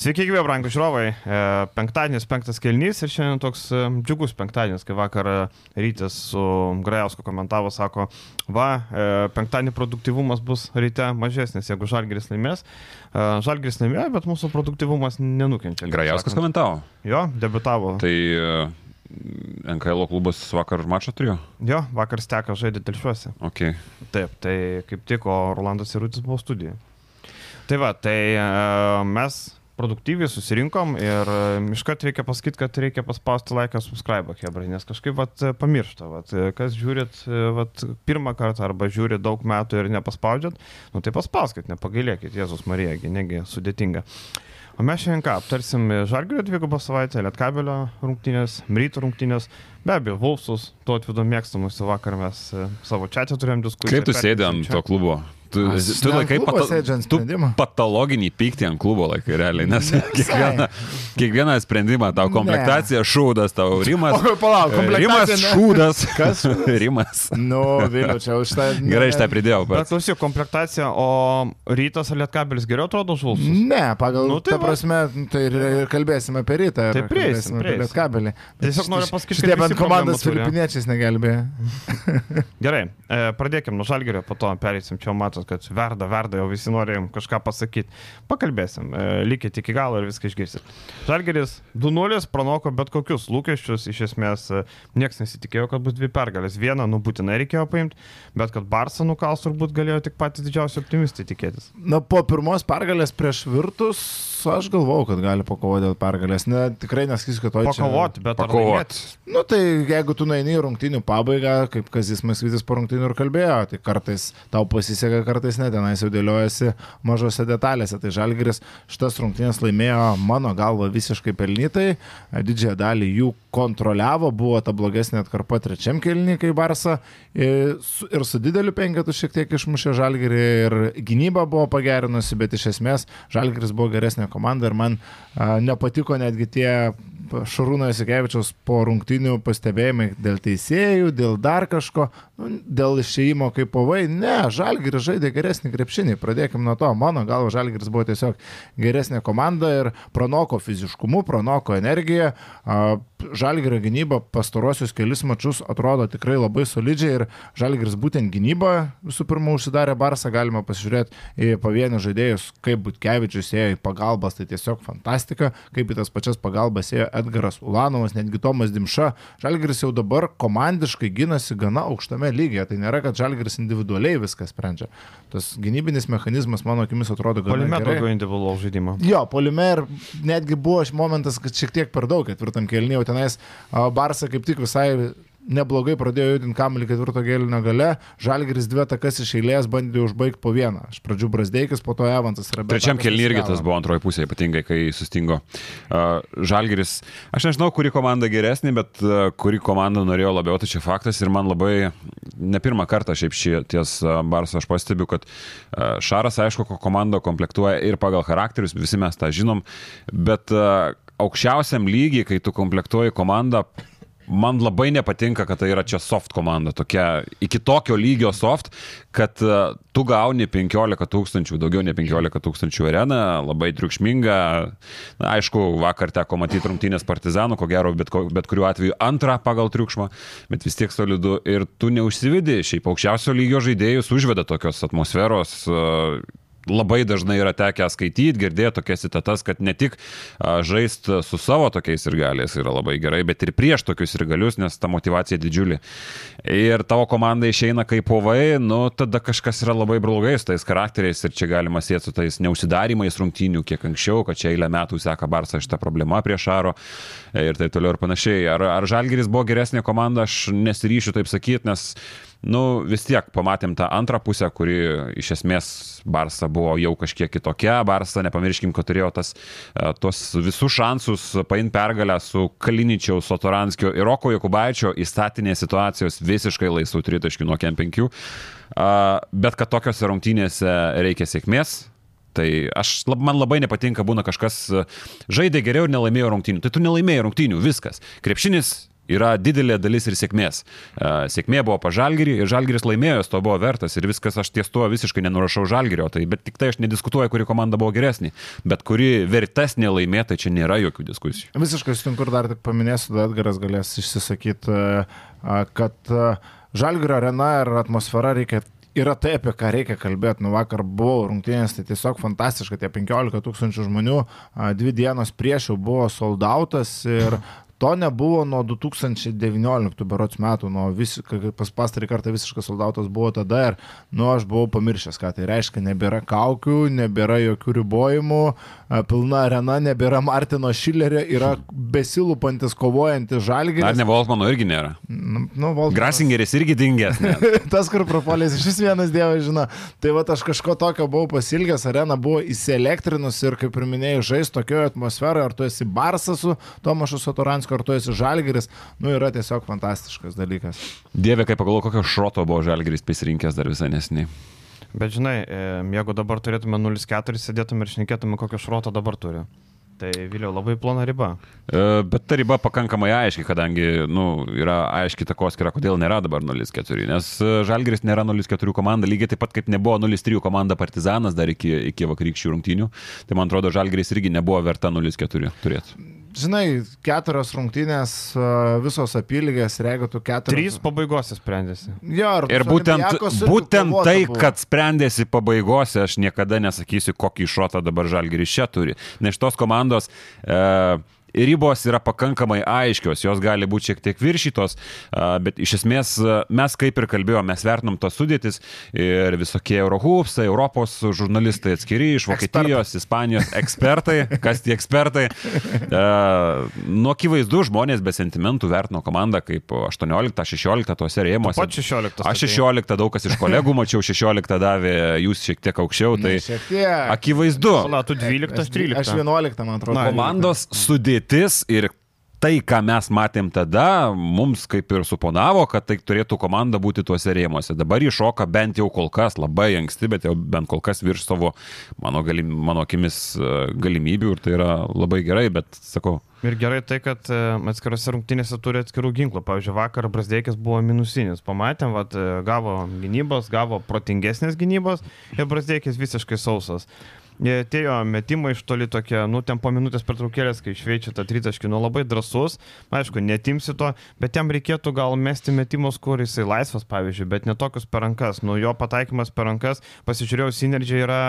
Sveiki, gyvi, brangų žiūrovai. E, penktadienis, penktas kelnys ir šiandien toks e, džiugus penktadienis, kai vakar e, rytis su Grajausku komentavo, sako, va, penktadienį produktivumas bus ryte mažesnis, jeigu Žalgiris laimės. Žalgiris laimėjo, bet mūsų produktivumas nenukenčia. Grajauskas komentavo. Jo, debitavo. Tai NKL klubas vakar mačą turėjo? Jo, vakar steka žaidė telšiuose. Okay. Taip, tai kaip tik, o Rolandas Irutis buvo studijoje. Tai va, tai mes produktyviai susirinkom ir iškart reikia pasakyti, kad reikia paspausti laiką subscribe, hebrai, nes kažkaip vat, pamiršta, vat, kas žiūrit vat, pirmą kartą arba žiūrit daug metų ir nepaspaudžiat, nu tai paspauskit, nepagailėkit, Jėzus Marija, negi sudėtinga. O mes šiandien ką, aptarsim Žalgirio dvigubą savaitę, Lietkabelio rungtynės, Mryto rungtynės, be abejo, Vulfsus, to atvido mėgstamus, vakar mes e, savo čia turėjom diskusiją. Kaip tu sėdė ant to klubo? Tu, Aš tu laikai sprendimą. patologinį pyktį ant klubo laikai realiai, nes kiekvieną, kiekvieną sprendimą tau komplektacija, šūdas, tau rimas. O, palauk, rimas, komplektacija. ne. šūdas. Kas? rimas. Nu, vėliau čia už tą. Gerai, aš tą pridėjau. Bet Bet... klausyk, komplektacija, o rytas ar lietkabelis geriau atrodo už Vulfsus? Ne, pagal, Nu, tai ta prasme, tai ir ir kalbėsime apie rytą. ir Tai prieisim, kalbėsime apie prieisim. Lietkabelį. Tiesiog noriu pasakyti, kad visi bent komandas filipiniečiais negelbėjo. Gerai, e, pradėkim nuo Žalgerio, po to pereisim, čia jau matot, kad verda, verda, jau visi nori kažką pasakyti. Pakalbėsim, e, likit iki galo ir viską išgirsit. Žalgeris 2-0 pranoko bet kokius lūkesčius, iš esmės e, niekas nesitikėjo, kad bus dvi pergalės. Vieną, nu būtinai reikėjo paimti, bet kad Barsą nukals turbūt galėjo tik patys didžiausi optimistai tikėtis. Na, po pirmos pergalės prieš Virtus, aš galvau, kad gali pakovoti dėl pergalės. Ne, tikrai nesakysiu, kad to Pakovoti, bet ar Pakovot. laimėt? Nu tai jeigu tu nueini į rungtynių pabaigą, kaip Kazis Maskvitis po rungtynių ir kalbėjo, tai kartais tau pasiseka, kartais ne, tenais jau dėliojasi mažose detalėse. Tai Žalgiris šitas rungtynės laimėjo mano galva visiškai pelnytai, didžiąją dalį jų kontroliavo, buvo ta blogesnė atkarpa trečiam kelniui, kai Barsa ir su, ir su dideliu penketu šiek tiek išmušė Žalgirį ir gynyba buvo pagerinusi, bet iš esmės Žalgiris buvo geresnė komanda ir man nepatiko netgi tie Šarūno Jasikevičiaus po rungtinių pastebėjimai dėl teisėjų, dėl dar kažko, nu, dėl išėjimo kaip povai. Ne, Žalgiris žaidė geresnį krepšinį, pradėkime nuo to. Mano galva, Žalgiris buvo tiesiog geresnė komanda ir pranoko fiziškumu, pranoko energiją. Žalgirio gynyba pastarosius kelius mačius atrodo tikrai labai solidžiai ir Žalgiris būtent gynyba visų pirma užsidarė Barsą, galima pasižiūrėti į pavienius žaidėjus, kaip Butkevičius ėjo į pagalbas, tai tiesiog fantastika, kaip į tas pačias pagalbas ėjo Edgaras Ulanovas, netgi Tomas Dimša. Žalgiris jau dabar komandiškai gynasi gana aukštame lygyje, tai nėra, kad Žalgiris individualiai viską sprendžia. Tas gynybinis mechanizmas, mano akimis, atrodo gana Polime daugiau individualaus žaidimo. Jo, polime ir netgi buvo momentas, kad šiek tiek per daug ketvirtam kelnyje, o tenais Barsa kaip tik visai neblogai pradėjo judinti kamelį ketvirto gėlinio gale, Žalgiris dvi atakas iš eilės bandė užbaigti po vieną. Iš pradžių Brasdeikis, po to Evansas ir Trečiam kelniui irgi tas buvo antroji pusė, ypatingai kai sustingo uh, Žalgiris. Aš nežinau, kuri komanda geresnė, bet uh, kuri komanda norėjo labiau, tai čia faktas ir man labai, ne pirmą kartą šiaip šį ties uh, Barsą aš pastebiu, kad uh, Šaras, aišku, ko komanda komplektuoja ir pagal charakterius, visi mes tą žinom, bet uh, aukščiausiam lygiai, kai tu komplektuoji komandą, man labai nepatinka, kad tai yra čia soft komanda, tokia iki tokio lygio soft, kad uh, tu gauni 15 tūkstančių, daugiau ne 15 tūkstančių areną, labai triukšminga. Na, aišku, vakar teko matyti rungtynės partizanų, ko gero, bet, bet kuriuo atveju antrą pagal triukšmą, bet vis tiek solidu ir tu neužsivedi, šiaip aukščiausio lygio žaidėjus užveda tokios atmosferos. Uh, labai dažnai yra tekę skaityti, girdėti tokias citatas, kad ne tik žaist su savo tokiais ir galiais yra labai gerai, bet ir prieš tokius ir galius, nes ta motivacija didžiulė. Ir tavo komanda išeina kaip povai, nu tada kažkas yra labai blogai su tais charakteriais ir čia galima sėti su tais neusidarimais rungtynių kiek anksčiau, kad čia eilę metų seka Barsa šitą problemą prieš Šaro ir taip toliau ir panašiai. Ar, ar Žalgeris buvo geresnė komanda, aš nesiryšiu taip sakyti, nes nu, vis tiek pamatėm tą antrą pusę, kuri iš esmės Barsa buvo jau kažkiek kitokia. Barsa, nepamirškim, kad turėjo tas, e, tos visus šansus paimti pergalę su Kaliničiaus, Sotoranskio ir Roko Jokubaičio įstatinės situacijos visiškai laisvų tritaškių nuo kem penkių. Bet kad tokiose rungtynėse reikia sėkmės, Tai aš, man labai nepatinka būna kažkas e, žaidė geriau ir nelaimėjo rungtynių. Tai tu nelaimėjai rungtynių, viskas. Krepšinis yra didelė dalis ir sėkmės. E, Sėkmė buvo pa žalgerį ir žalgeris laimėjo, to buvo vertas ir viskas aš ties tuo visiškai nenurašau žalgerio, tai, bet tik tai aš nediskutuoju, kuri komanda buvo geresnė, bet kuri vertesnė laimėta, čia nėra jokių diskusijų. Visiškai sutinku ir dar tik paminėsiu, tada Edgaras galės išsisakyti, kad Žalgirio arena ir atmosfera reikia yra tai, apie ką reikia kalbėti. Nu, vakar buvau rungtynės, tai tiesiog fantastiška, tie 15 tūkstančių žmonių, dvi dienos prieš jau buvo soldautas ir to nebuvo nuo 2019 berots metų, nuo vis, pas pastarį kartą visiškas soldautas buvo tada ir, nu, aš buvau pamiršęs, ką tai reiškia, nebėra kaukių, nebėra jokių ribojimų, a, pilna arena, nebėra Martino Šilerio, yra besilūpantis, kovojantis žalgiris. Ar ne Volkmano irgi nėra? Nu, nu, Volkmanas- Grasingeris irgi dingęs. Tas, kur propolės, iš vis vienas dievas žino. Tai va, aš kažko tokio buvau pasilgęs, arena buvo įsielektrinus ir, kaip ir minėjai, žais tokioje atmosferoje, ar tu esi Barsas su Tomašu Satoranskiu, ar tu esi Žalgeris, nu yra tiesiog fantastiškas dalykas. Dieve, kaip pagalvoju, kokio šroto buvo žalgeris prisirinkęs dar visai nesiniai. Bet žinai, jeigu dabar turėtume 0,4, sėdėtume ir šnekėtume, kokio šroto dabar turi. Tai Viliau labai plona riba. E, Bet ta riba pakankamai aiški, kadangi nu, yra aiški takoskira, kodėl nėra dabar 0-4. Nes e, Žalgeris nėra 0-4 komanda, lygiai taip pat kaip nebuvo 0-3 komanda Partizanas dar iki, iki vakarykščių rungtynių. Tai man atrodo, Žalgeris irgi nebuvo verta 0-4 turėti. Žinai, keturios rungtynės, a, visos apylygės, ir jeigu tu keturios. Trys pabaigose sprendėsi. Jo, ir, Ir būtent, būtent tai, buvo. kad sprendėsi pabaigose, aš niekada nesakysiu, kokį šotą dabar Žalgeris čia turi. Nes šitos komandos e, ribos yra pakankamai aiškios, jos gali būti šiek tiek viršytos, a, bet iš esmės mes kaip ir kalbėjome, mes vertinam tos sudėtis ir visokie Eurohoops, Europos žurnalistai atskiri iš Vokietijos, Ispanijos ekspertai, kas tie ekspertai. E, nu, akivaizdu, žmonės be sentimentų vertino komandą kaip 18-16 tuose rėmuose. Pat 16. Aš 16, daug kas iš kolegų mačiau, 16 davė, jūs šiek tiek aukščiau, tai akivaizdu. Na, tu 12, aš 13. Aš 11, man atrodo. Komandos sudėtis ir tai, ką mes matėm tada, mums kaip ir suponavo, kad tai turėtų komanda būti tuose rėmuose. Dabar iššoka bent jau kol kas, labai anksti, bet jau bent kol kas virš savo, mano, galim, mano akimis, e, galimybių ir tai yra labai gerai, bet sakau, Ir gerai tai, kad e, atskirose rungtynėse turi atskirų ginklų. Pavyzdžiui, vakar Brasdeikis buvo minusinis. Pamatėm, vat, e, gavo gynybos, gavo protingesnės gynybos ir Brasdeikis visiškai sausas. Jie Atėjo metimai iš toli tokie, nu, ten po minutės pertraukėlės, kai šveičia tą tritaškį, nu, labai drasus. Aišku, netimsi to, bet jam reikėtų gal mesti metimus, kur jisai laisvas, pavyzdžiui, bet netokius per rankas. Nu, jo pataikymas per rankas, pasižiūrėjau, sinergija yra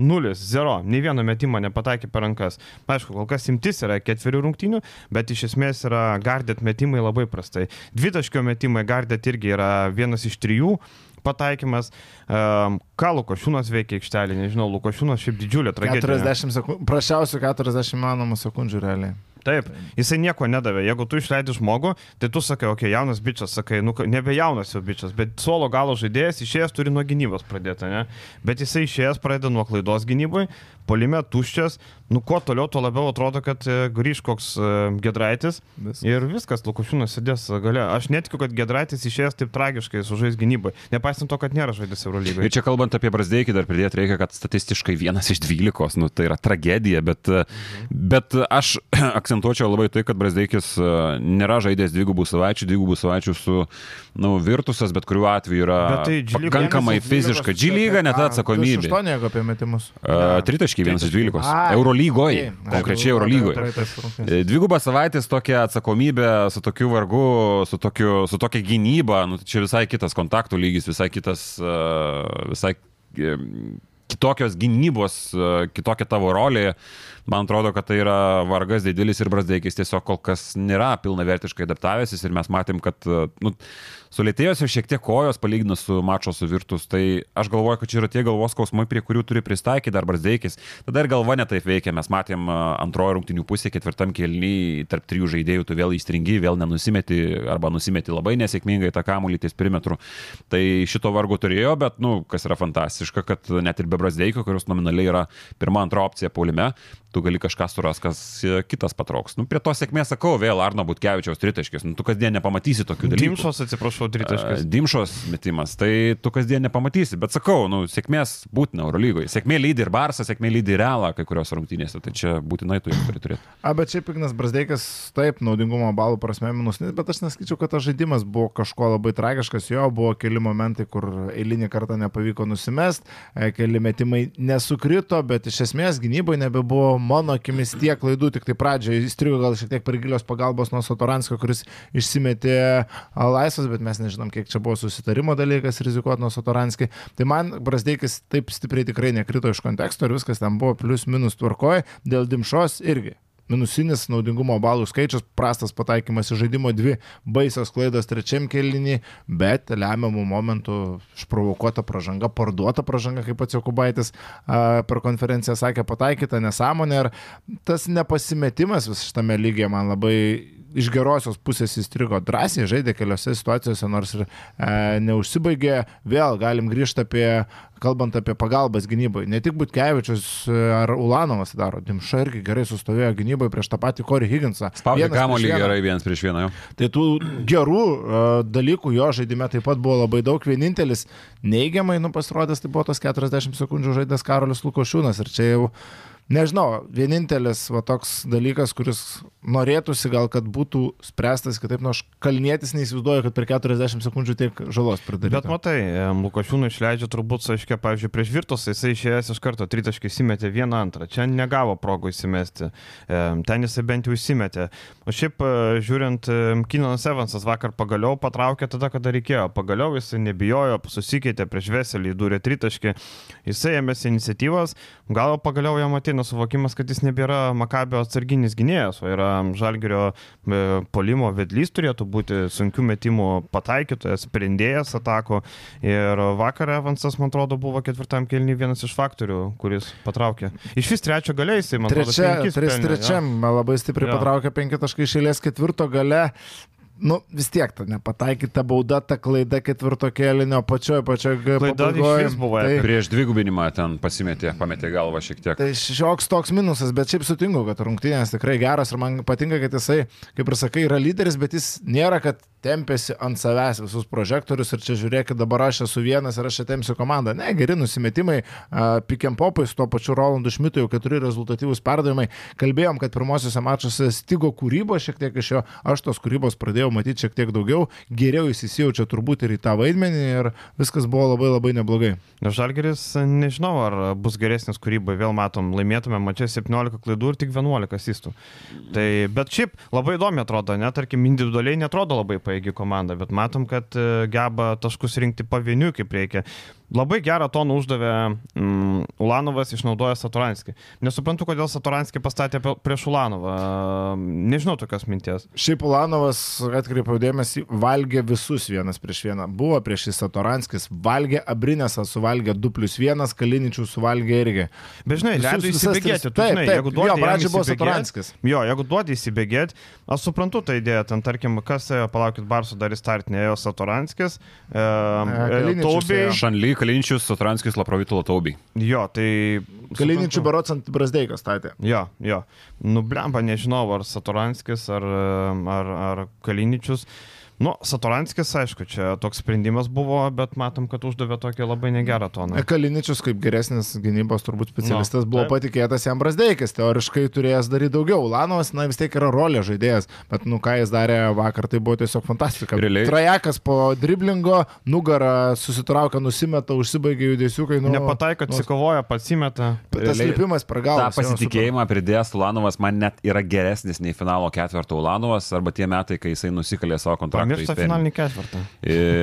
nulis, zero. Nei vieno metimo nepataikė per rankas. Aišku, kol kas imtis yra ketverių rungtynių, bet iš esmės yra gardėt metimai labai prastai. Dvitaškio metimai gardėt irgi yra vienas iš trijų pataikymas. Um, ką Lukošiūnas veikia aikštelį, nežinau, Lukošiūnas šiaip didžiulė tragedija. 40 sekundžių, prašiausių 40 manomų sekundžių realiai. Taip, jisai nieko nedavė. Jeigu tu išleidai žmogų, tai tu sakai, okei, okay, jaunas bičias, sakai, nu, nebe jaunas jau bičias, bet suolo galo žaidėjas išėjęs turi nuo gynybos pradėti, ne? Bet jisai išėjęs pradeda nuo klaidos gynybai, polime tuščias, nu kuo toliau, tuo labiau atrodo, kad e, grįž koks e, Gedraitis Viskas. ir viskas, Lukošiūnas sėdės gale. Aš netikiu, kad Gedraitis išėjęs taip tragiškai sužais gynybai, nepaisant to, kad nėra žaidęs Eurolygoje. Ir čia kalbant apie Brasdeikį, dar pridėti reikia, kad statistiškai vienas iš dvylikos, nu, tai yra tragedija, bet, bet aš akcentuočiau labai tai, kad Brasdeikis e, nėra žaidęs dvigubų savaičių, dvigubų savaičių su nu, Virtusas, bet kuriuo atveju yra Bet tai pakankamai Vienas iš fiziška. dvylikos, Džilyga net a, atsakomybė. 28 jeigu apie metimus. Uh, Tritaškiai vienas iš dvylikos. Eurolygoje, konkrečiai Ai, Eurolygoje. E, Dvigubą savaitės tokia atsakomybė su tokiu vargu, su, tokiu, su tokia gynyba, nu, tai čia visai kitas kontaktų lygis, visai kitas, uh, visai e, kitokios gynybos, uh, kitokia tavo rolė. Man atrodo, kad tai yra vargas didelis ir Brasdeikis tiesiog kol kas nėra pilnavertiškai adaptavęsis ir mes matėm, kad uh, nu, sulėtėjos jau šiek tiek kojos palyginus su mačo su Virtus. Tai aš galvoju, kad čia yra tie galvos skausmai, prie kurių turi pristaikyti dar Brasdeikis. Tada ir galva netaip veikia. Mes matėm uh, antrojo rungtinių pusė, ketvirtam kelny, tarp trijų žaidėjų tu vėl įstringi, vėl nenusimeti arba nusimeti labai nesėkmingai tą kamuolį ties perimetru. Tai šito vargo turėjo, bet, nu, kas yra fantastiška, kad net ir be Brasdeikio, kuris nominaliai yra pirma, antra opcija paulime, tu gali kažką suras, kas e, kitas patrauks. Nu, prie to sėkmės sakau, vėl Arno Butkevičiaus tritaškis. Nu, tu kasdien nepamatysi tokių dalykų. Dimšos, atsiprašau, tritaškis. Dimšos metimas, tai tu kasdien nepamatysi. Bet sakau, nu, sėkmės būtina Eurolygoje. Sėkmė lydi ir Barsą, sėkmė lydi ir Realą kai kurios rungtynėse. Tai čia būtinai tu jau turi turėti. A, bet šiaip Ignas Brasdeikas, taip, naudingumo balų prasme minusnis, bet aš nesakyčiau, kad tas žaidimas buvo kažko labai tragiškas. Jo, buvo keli momentai, kur eilinį kartą nepavyko nusimest, e, keli metimai nesukrito, bet iš esmės gynyboje nebebuvo mano akimis tiek klaidų, tik tai pradžioje įstrigo gal šiek tiek per gilios pagalbos nuo Sotoranskio, kuris išsimetė laisvas, bet mes nežinom, kiek čia buvo susitarimo dalykas rizikuoti nuo Sotoranskį. Tai man Brasdeikis taip stipriai tikrai nekrito iš konteksto ir viskas ten buvo plius minus tvarkoje, dėl dimšos irgi minusinis naudingumo balų skaičius, prastas pataikymas į žaidimo dvi baisios klaidos trečiam kelinį, bet lemiamų momentų išprovokuota pažanga, parduota pažanga, kaip pats Jokubaitis per konferenciją sakė, pataikyta nesąmonė ir tas nepasimetimas vis šitame lygyje man labai iš gerosios pusės įstrigo drąsiai, žaidė keliose situacijose, nors ir e, neužsibaigė. Vėl galim grįžti apie, kalbant apie pagalbas gynybai. Ne tik Butkevičius e, ar Ulanovas daro, Dimša irgi gerai sustovėjo gynybai prieš tą patį Corey Higginsą. Spaudė kamuolį gerai vienas prieš vieną. Jau. Tai tų gerų uh, dalykų jo žaidime taip pat buvo labai daug. Vienintelis neigiamai nu, pasirodęs tai buvo tas 40 sekundžių žaidęs Karolis Lukošiūnas. Ir čia jau Nežinau, vienintelis va, toks dalykas, kuris norėtųsi gal, kad būtų spręstas kitaip, nors nu, kalnietis neįsivaizduoja, kad per 40 sekundžių tiek žalos pridarytų. Bet matai, Lukošiūnų išleidžia turbūt, aiškiai, pavyzdžiui, prieš Virtus, jisai išėjęs iš karto tritaškai įsimetė vieną antrą, čia negavo progų įsimesti, ten jisai bent jau įsimetė. O šiaip, e, žiūrint, Kinanas Evansas vakar pagaliau patraukė tada, kada reikėjo, pagaliau jisai nebijojo, susikeitė prieš Veselį, dūrė tritaškį, jisai ėmėsi iniciatyvos, gal pagaliau jam ateina suvokimas, kad jis nebėra Makabio atsarginis gynėjas, o yra Žalgerio e, polimo vedlys turėtų būti sunkių metimų pataikytojas, sprendėjas atako. Ir vakar Evansas, man atrodo, buvo ketvirtam kelniui vienas iš faktorių, kuris patraukė. Iš vis trečio galiai jisai, man atrodo, Trečia, tris, trečiam ja. labai stipriai ja. patraukė penki taškai išėlės, ketvirto gale nu, vis tiek ta nepataikyta bauda, ta klaida ketvirto kėlinio pačioje, pačioje klaida iš vis buvo. Tai, prieš dvigubinimą ten pasimetė, pametė galvą šiek tiek. Tai šioks toks minusas, bet šiaip sutinku, kad rungtynės tikrai geras ir man patinka, kad jisai, kaip ir sakai, yra lyderis, bet jis nėra, kad tempėsi ant savęs visus prožektorius ir čia žiūrėkit, dabar aš esu vienas ir aš čia tempsiu komandą. Ne, geri nusimetimai, pikiam popai su tuo pačiu Rolandu Šmitu jau keturi rezultatyvūs perdavimai. Kalbėjom, kad pirmosiuose mačiuose stigo kūrybos šiek tiek iš jo, aš tos kūrybos pradėjau matyti šiek tiek daugiau, geriau įsijaučia turbūt ir į tą vaidmenį ir viskas buvo labai labai neblogai. Žalgeris, nežinau, ar bus geresnis kūrybai, vėl matom, laimėtume mačią 17 klaidų ir tik 11 asistų. Tai, bet šiaip labai įdomi atrodo, net tarkim, individualiai netrodo labai paėgi komanda, bet matom, kad e, geba taškus rinkti pavieniui, kaip reikia. Labai gerą toną uždavė mm, Ulanovas, išnaudoja Saturanskį. Nesuprantu, kodėl Saturanskį pastatė prieš Ulanovą. Nežinau tokios minties. Šiaip Ulanovas, atkreipiau dėmesį, valgė visus vienas prieš vieną. Buvo prieš jį Saturanskis, valgė Abrinėsą, suvalgė 2 plus 1, Kaliničių suvalgė irgi. Bet žinai, leido įsibėgėti. Taip, žinai, taip, duodi, jo, pradžioje buvo Saturanskis. Jo, jeigu duodi įsibėgėti, aš suprantu tą idėją, ten tarkim, kas, palaukit, Barso dar į startinę, Saturanskis, e, e, Taubiai, Šanly, Kalinčius, Sotranskis, Laprovito, Lataubi. Jo, tai... Kalinčių berots ant Brasdeikas statė. Jo, jo. Nublemba, nežinau, ar Satoranskis, ar, ar, ar Kaliničius. Nu, Satoranskis, aišku, čia toks sprendimas buvo, bet matom, kad uždavė tokį labai negerą toną. Kaliničius kaip geresnis gynybos turbūt specialistas no, buvo taip. patikėtas jam Brasdeikis, teoriškai turėjęs daryti daugiau. Lanovas, na vis tiek yra rolė žaidėjas, bet nu ką jis darė vakar, tai buvo tiesiog fantastika. Realiai. Trajekas po driblingo, nugarą susitraukia, nusimeta, užsibaigia judesiukai. Nu, Nepataiko, atsikovoja, pats įmeta. Tas lipimas pragalvo. Ta pasitikėjimą pridėjęs Ulanovas man net yra geresnis nei finalo ketvirto Ulanovas arba tie metai, kai jisai nusikalė savo kontraktą. Pamiršta finalinį ketvirtą.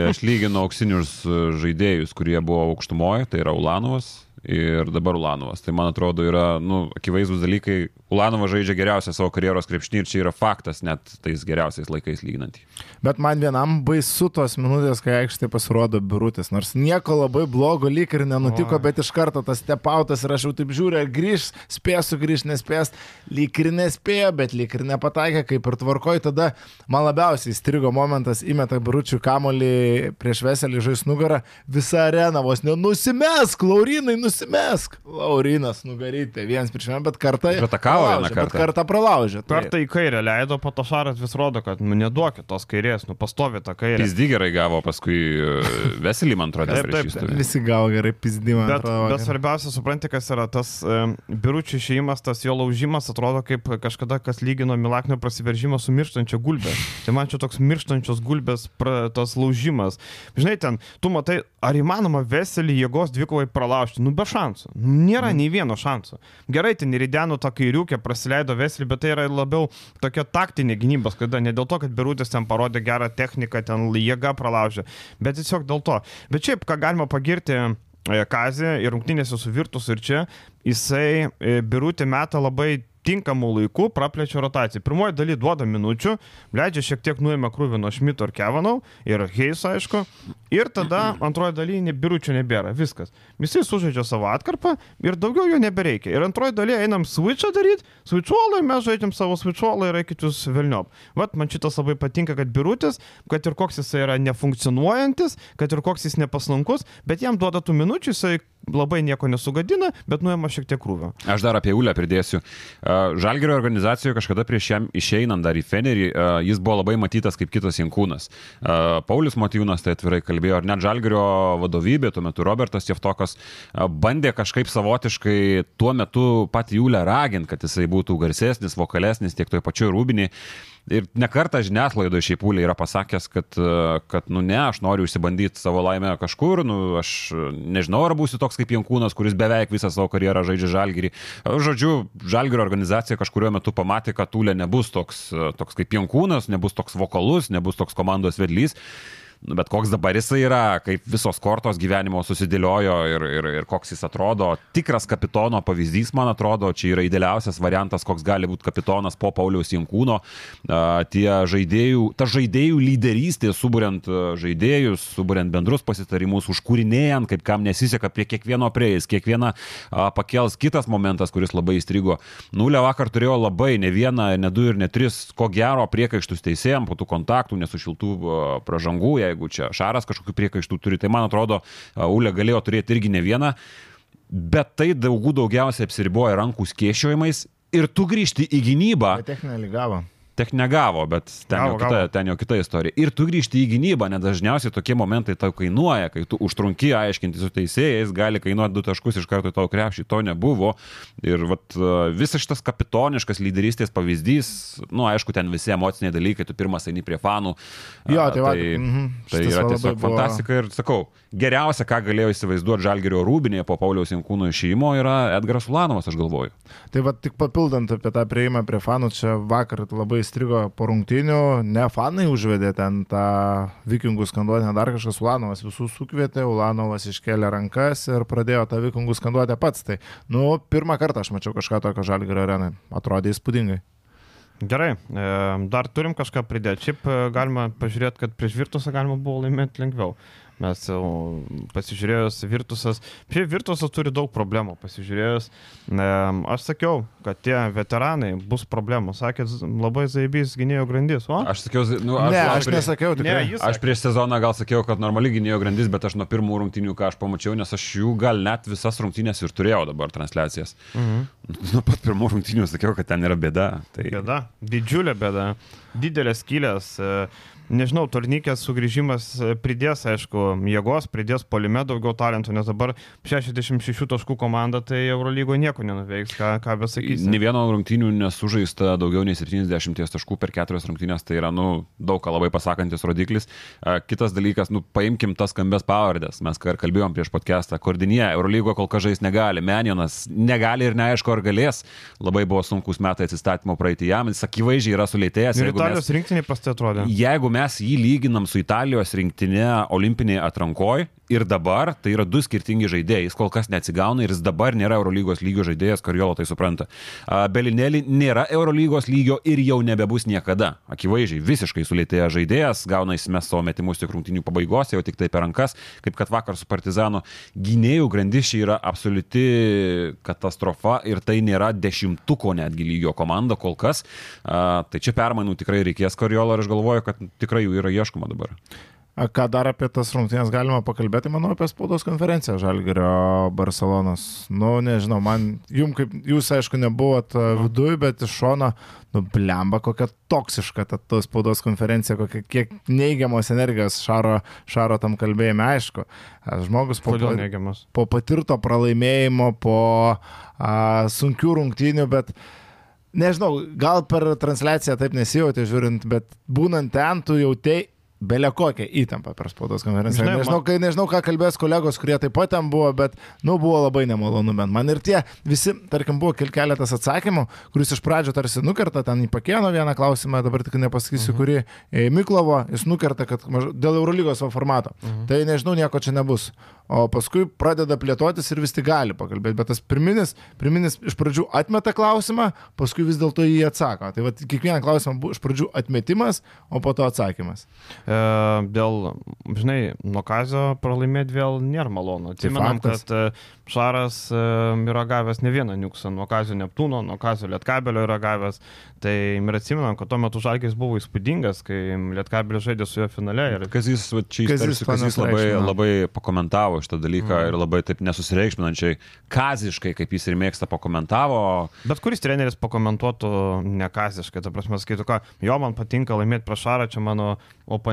Aš lyginu auksinius žaidėjus, kurie buvo aukštumoje, tai yra Ulanovas ir dabar Ulanovas. Tai man atrodo yra, nu, akivaizdus dalykai, Ulanovas žaidžia geriausią savo karjeros krepšinį ir čia yra faktas, net tais geriausiais laikais lyginant. Bet man vienam baisu tos minutės, kai aikštė pasirodo birutis. Nors nieko labai blogo lyg ir nenutiko, o. bet iš karto tas stepautas ir aš jau taip žiūriu, ar grįž, spės sugrįž, nespės, lyg ir nespėjo, bet lyg ir nepataikė, kaip ir tvarkoj. Tada man labiausiai įstrigo momentas, įmeta biručių kamolį prieš veselį žais nugarą, visa arena vos nenusimes, klaurinai nusimes nusimesk. Laurinas nugaryti, vienas prieš vieną, bet kartą. Atakavo vieną kartą. Bet kartą pralaužė. Tai- Kartą į kairę leido, po to Šaras vis rodo, kad nu neduokit tos kairės, nu pastovi tą kairę. Pizdy gerai gavo paskui e, Veselį, man atrodo, Taip, taip, stovėjo. Visi gavo gerai pizdimą. Bet, bet svarbiausia, supranti, kas yra tas um, biručių išėjimas, tas jo laužimas atrodo kaip kažkada, kas lygino Milaknio prasiveržimą su mirštančia gulbė. Tai man čia toks mirštančios gulbės pra, tas laužimas. Žinai, ten, tu matai, ar įmanoma veselį jėgos dvikovai pralaužti? Nu, be šansų. Nėra nei vieno šanso. Gerai, ten ir įdenų tą kairiukę praleido veselį, bet tai yra labiau tokia taktinė gynybos, kada ne dėl to, kad Birutis ten parodė gerą techniką, ten jėga pralaužė, bet tiesiog dėl to. Bet šiaip, ką galima pagirti e, Kazė ir rungtynėse su Virtus ir čia, jisai e, Birutį metą labai tinkamų laikų praplečia rotaciją. Pirmoji daly duoda minučių, leidžia šiek tiek nuėmė krūvį nuo Šmito ir Kevanau ir Heiso, aišku. Ir tada antroji daly biručių nebėra. Viskas. Visi sužaidžia savo atkarpą ir daugiau jo nebereikia. Ir antroji daly einam switchą daryti, switchuolai, mes žaidžiam savo switchuolai ir eikit jūs Vilniop. Vat man šitas labai patinka, kad birutis, kad ir koks jis yra nefunkcionuojantis, kad ir koks jis nepaslankus, bet jam duoda tų minučių, jisai labai nieko nesugadina, bet nuėma šiek tiek krūvio. Aš dar apie Ulę pridėsiu. Žalgerio organizacijoje kažkada prieš jam išeinant dar į Fenerį, jis buvo labai matytas kaip kitas Jankūnas. Paulius Motyvūnas tai atvirai kalbėjo, ar net Žalgerio vadovybė, tuo metu Robertas Jeftokas bandė kažkaip savotiškai tuo metu patį Ulę raginti, kad jisai būtų garsesnis, vokalesnis tiek toj pačioj rūbiniai. Ir nekartą žiniasklaidoje šiaip pūlė yra pasakęs, kad, e, kad, nu ne, aš noriu išsibandyti savo laimę kažkur, nu aš nežinau, ar būsiu toks kaip Jankūnas, kuris beveik visą savo karjerą žaidžia Žalgirį. Žodžiu, Žalgirio organizacija kažkurio metu pamatė, kad Tūlė nebus toks, e, toks kaip Jankūnas, nebus toks vokalus, nebus toks komandos vedlys. Nu, bet koks dabar jisai yra, kaip visos kortos gyvenimo susidėliojo ir, ir, ir koks jis atrodo. Tikras kapitono pavyzdys, man atrodo, čia yra idealiausias variantas, koks gali būti kapitonas po Pauliaus Jankūno. Tie žaidėjų, ta žaidėjų lyderystė, suburiant žaidėjus, suburiant bendrus pasitarimus, užkūrinėjant, kaip kam nesiseka prie kiekvieno prieis, kiekvieną pakels. Kitas momentas, kuris labai įstrigo. Nulė vakar turėjo labai ne vieną, ne du ir ne tris, ko gero priekaištus teisėjams po tų kontaktų, nesušiltų pražangų, jeigu čia Šaras kažkokių priekaištų turi, tai man atrodo, Ulė galėjo turėti irgi ne vieną, bet tai daugų daugiausiai apsiriboja rankų skėšiojimais ir tu grįžti į gynybą. Techninė lygavo. Tech negavo, bet ten, Gavo, jau kita, gavo. ten jau kita istorija. Ir tu grįžti į gynybą, nes dažniausiai tokie momentai tau kainuoja, kai tu užtrunki aiškinti su teisėjais, gali kainuoti du taškus iš karto tau krepšį, to nebuvo. Ir vat, a, visas šitas kapitoniškas lyderystės pavyzdys, nu aišku, ten visi emociniai dalykai, tu pirmas eini prie fanų. Jo, a, tai va, tai, mhm, tai yra tiesiog buvo- fantastika ir sakau, geriausia, ką galėjo įsivaizduoti Žalgerio rūbinėje po Pauliaus Jankūno išėjimo yra Edgaras Ulanovas, aš galvoju. Tai va tik papildant apie tą prieimą prie fanų, čia vakar labai strigo po rungtinių, ne fanai užvedė ten tą vikingų skanduotę, dar kažkas Ulanovas visus sukvietė, Ulanovas iškėlė rankas ir pradėjo tą vikingų skanduotę pats. Tai, nu, pirmą kartą aš mačiau kažką tokio žalgerio arenai. Atrodė įspūdingai. Gerai, e, dar turim kažką pridėti. Šiaip e, galima pažiūrėti, kad prieš Virtusą galima buvo laimėti lengviau. Mes jau pasižiūrėjus Virtusas, šiaip Virtusas turi daug problemų. Pasižiūrėjus, e, aš sakiau, kad tie veteranai bus problemų. Sakėt, labai zaibys gynėjo grandis. O? Aš sakiau, nu, Ne, gal aš prie- nesakiau Ne, tikrai. jis Aš prieš sezoną gal sakiau, kad normaliai gynėjo grandis, bet aš nuo pirmų rungtynių, ką aš pamačiau, nes aš jų gal net visas rungtynės ir turėjau dabar transliacijas. Mhm. Nuo pat pirmų rungtynių sakiau, kad ten yra bėda. Tai... Bėda, didžiulė bėda, didelės skylės. e, Nežinau, turnykės sugrįžimas e, pridės, aišku, jėgos, pridės polime daugiau talentų, nes dabar 66 taškų komanda, tai Eurolygoje nieko nenuveiks, ką, ką besakysi. Ne vieno rungtynių nesužaista daugiau nei 70 taškų per keturias rungtynės, tai yra, nu, daug ką labai pasakantis rodiklis. A, Kitas dalykas, nu, paimkim tas skambės pavardės. Mes ką ir kalbėjom prieš podcastą. Kordinė, Eurolygoje kol kas žais negali. Menionas negali ir neaišku, ar galės. Labai buvo sunkus metai atsistatymo praeitį jam. Jis akivaizdžiai yra sulėtėjęs. Ir jeigu mes- Italijos rinktinė pas tai atrodė. Jeigu mes jį lyginam su Italijos rinktinė olimpinėje atrankoje ir dabar, tai yra du skirtingi žaidėjai. Jis kol kas neatsigauna ir jis dabar nėra Eurolygos lygio žaidėjas, Karjolo tai supranta. Belinėlį nėra Eurolygos lygio ir jau nebebus niekada. Akivaizdžiai, visiškai sulėtėjęs žaidėjas, gauna įsimes savo metimus tik rungtinių pabaigos, jau tik tai per rankas, kaip kad vakar su Partizanu. Gynėjų grandis čia yra absoliuti katastrofa ir tai nėra dešimtuko netgi lygio komanda kol kas. Tai čia permainų tikrai reikės Karjolo ir aš galvoju, kad tikrai jų yra ieškoma dabar. Ką dar apie tas rungtynės galima pakalbėti, manau, apie spaudos konferenciją Žalgirio Barcelonos. Nu, nežinau, man, jum kaip, jūs aišku nebuvot viduje, bet iš šono, nu, blemba, kokia toksiška ta, ta spaudos konferencija, kokia, kiek neigiamos energijos šaro, šaro tam kalbėjime, aišku. Žmogus po, po patirto pralaimėjimo, po a, sunkių rungtynių, bet nežinau, gal per transliaciją taip nesijauti žiūrint, bet būnant ten, tu jautėjai Belė kokią įtampą per spaudos konferenciją. Žinai, Nežinau, man- kai, nežinau, ką kalbės kolegos, kurie taip pat ten buvo, bet, nu, buvo labai nemalonu. bent Man ir tie visi, tarkim, buvo kel- keletas atsakymų, kuris iš pradžio tarsi nukerta, ten į Pakėno vieną klausimą, dabar tik nepasakysiu, mhm. kurį, į Miklovo, jis nukerta, kad maž... dėl Eurolygos formato. Mhm. Tai nežinau, nieko čia nebus. O paskui pradeda plėtotis ir vis tik gali pakalbėti. Bet tas pirminis, pirminis iš pradžių atmeta klausimą, paskui vis dėlto jį atsako. Tai va, kiekvieną klausimą buvo iš pradžių atmetimas, o po to atsakymas. E, dėl, žinai, nuo kazio pralaimėti vėl nėra malonu. Atsimenam, faktas. kad e, Šaras e, yra gavęs ne vieną niuksą, nuo kazio Neptūno, nuo kazio Lietkabelio yra gavęs. Tai ir atsimenam, kad tuo metu Žalgis buvo įspūdingas, kai Lietkabelis žaidė su juo finale. Ir Kazis, va, čia Kazys įstarsiu, Kazis labai, labai pakomentavo šitą dalyką mm. ir labai taip nesusireikšminančiai, kaziškai, kaip jis ir mėgsta, pakomentavo. Bet kuris treneris pakomentuotų nekaziškai, ta prasme, skaitų, ką, jo man patinka laimėti prieš Šarą, čia mano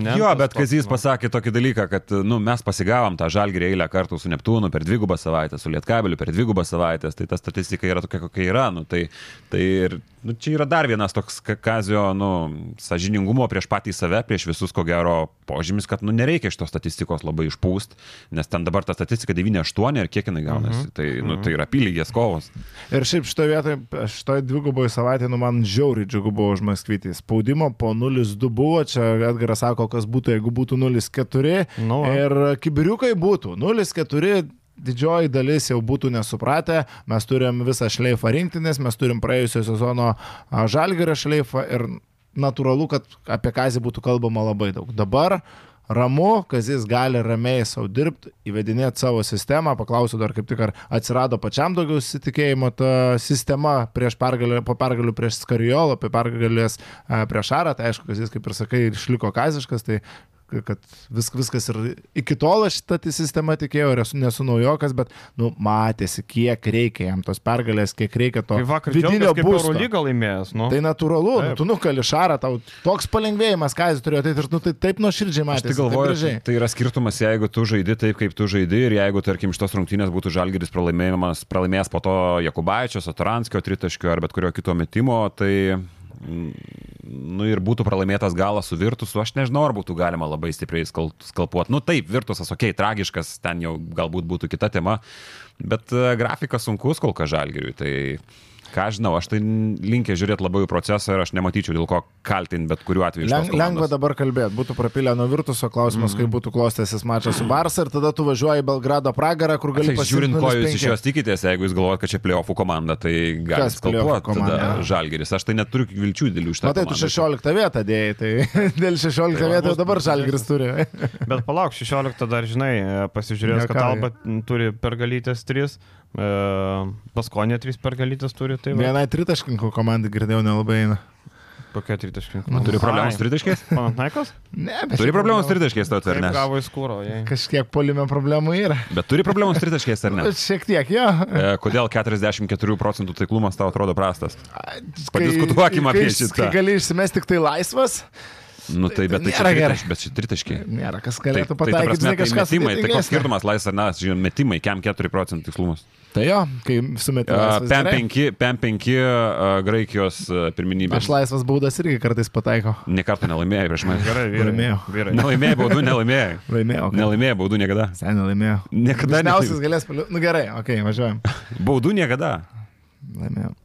oponentas. Jo, bet nu. pasakė tokį dalyką, kad nu, mes pasigavom tą žalgį eilę kartų su Neptūnu per dvigubą savaitę, su Lietkabeliu per dvigubą savaitę, tai ta statistika yra tokia, kokia yra. Nu, tai, tai ir, nu, čia yra dar vienas toks Ka- Kazio nu, sažiningumo prieš patį save, prieš visus, ko gero, požymis, kad nu, nereikia šitos statistikos labai išpūst, nes ten dabar ta statistika 9-8 ir kiek jinai gaunasi. Mhm. Tai, nu, tai yra apylygės kovos. Ir šiaip šitoje vietoje, šitoje dviguboje savaitėje, nu man žiauriai džiugu buvo už Maskvytį. Spaudimo po 0-2 buvo, čia Edgaras sako, kas būtų, jeigu būtų 0-4. Nu, va. ir kibiriukai būtų 0-4. Didžioji dalis jau būtų nesupratę, mes turim visą šleifą rinktinės, mes turim praėjusio sezono žalgerio šleifą ir natūralu, kad apie kazį būtų kalbama labai daug. Dabar ramu, kazis gali ramiai savo dirbti, įvedinėti savo sistemą, paklausiu dar kaip tik, ar atsirado pačiam daugiau įsitikėjimo ta sistema prieš pergalę, po pergalių prieš Skariolo, apie pergalės a, prieš Arą, tai aišku, kazis, kaip ir sakai, išliko kaziškas, tai kad vis, viskas ir iki tol aš tą sistemą tikėjau ir esu, nesu naujokas, bet, nu, matėsi, kiek reikia jam tos pergalės, kiek reikia to vakar vidinio būsto. Laimėjęs, nu. Tai natūralu, nu, Taip. tu nukali šarą, tau toks palengvėjimas, ką jis turėjo, tai, ir, nu, tai taip nuoširdžiai Aš matėsi. tai galvoju, taip tai, tai yra skirtumas, jeigu tu žaidi taip, kaip tu žaidi ir jeigu, tarkim, šitos rungtynės būtų žalgeris pralaimėjimas, pralaimėjęs po to Jakubaičio, Satoranskio tritaškio ar bet kurio kito metimo, tai nu ir būtų pralaimėtas galas su Virtusu, aš nežinau, ar būtų galima labai stipriai skal, skalpuoti. Nu taip, Virtusas, okei, okay, tragiškas, ten jau galbūt būtų kita tema, bet e, grafikas sunkus kol kas žalgeriui, tai ką aš žinau, aš tai linkė žiūrėti labiau į procesą ir aš nematyčiau dėl ko kaltinti bet kuriuo atveju. Leng, lengva dabar kalbėti, būtų prapilę nuo virtuso klausimas, mm. kaip būtų klostęsis mačas su Barsa ir tada tu važiuoji į Belgrado pragarą, kur gali pasiekti. žiūrint, ko jūs iš jos tikitės, jeigu jūs galvojate, kad čia playoffų komanda, tai gali skalpuoti žalgeris. Aš tai neturiu vilčių dėl jų iš Na tai tu 16 vietą dėjai, tai dėl 16 Tai jau dabar Žalgris turi. Bet palauk, 16 dar žinai, pasižiūrėjęs, kad. Alba turi pergalytės 3, Paskonė 3 pergalytės turi, tai va, Vienai tritaškininkų komandai girdėjau nelabai eina. kokia 30. Nu, Turi problemų su tritaškiais? Panatnaikas? Ne, bet Turi problemų su tritaškiais, tau ar Taip ne? gavo į skūro, jei. Kažkiek polime problemų yra. Bet turi problemų su tritaškiais ar ne? Šiek tiek, jo. E, Kodėl 44 procentų taiklumas tau atrodo prastas? Kai- Padiskutuokim kai- apie kai- šitą. Gali išsimesti tik tai laisvas, Nu tai, bet tai čia Nėra gerai. tritaškiai, bet čia tritaškiai. nėra kas Tai, galėtų tai, ta pataikyti, žinai, tai kažkas metimai, tai koks skirtumas laisvas, na, žiūrėjau, metimai, kiam 4 procentų tikslumas. Tai jo, kai sumetė. laisvas, gerai. PM5, PM5 Graikijos e, pirminybė. Aš laisvas baudas irgi kartais pataikau. Nekartą nelaimėjai prieš mane. Gerai, vyrai. Laimėjau. Vyrai. Nelaimėjai baudų, nelaimėjai. Laimėjau. ką? Nelaimėjai baudų niekada. Seniai laimėjau. Niekada nelaimėjai. galės paliu. Nu gerai, okei, okay, važiuojam. Baudų niekada. Laimėjau.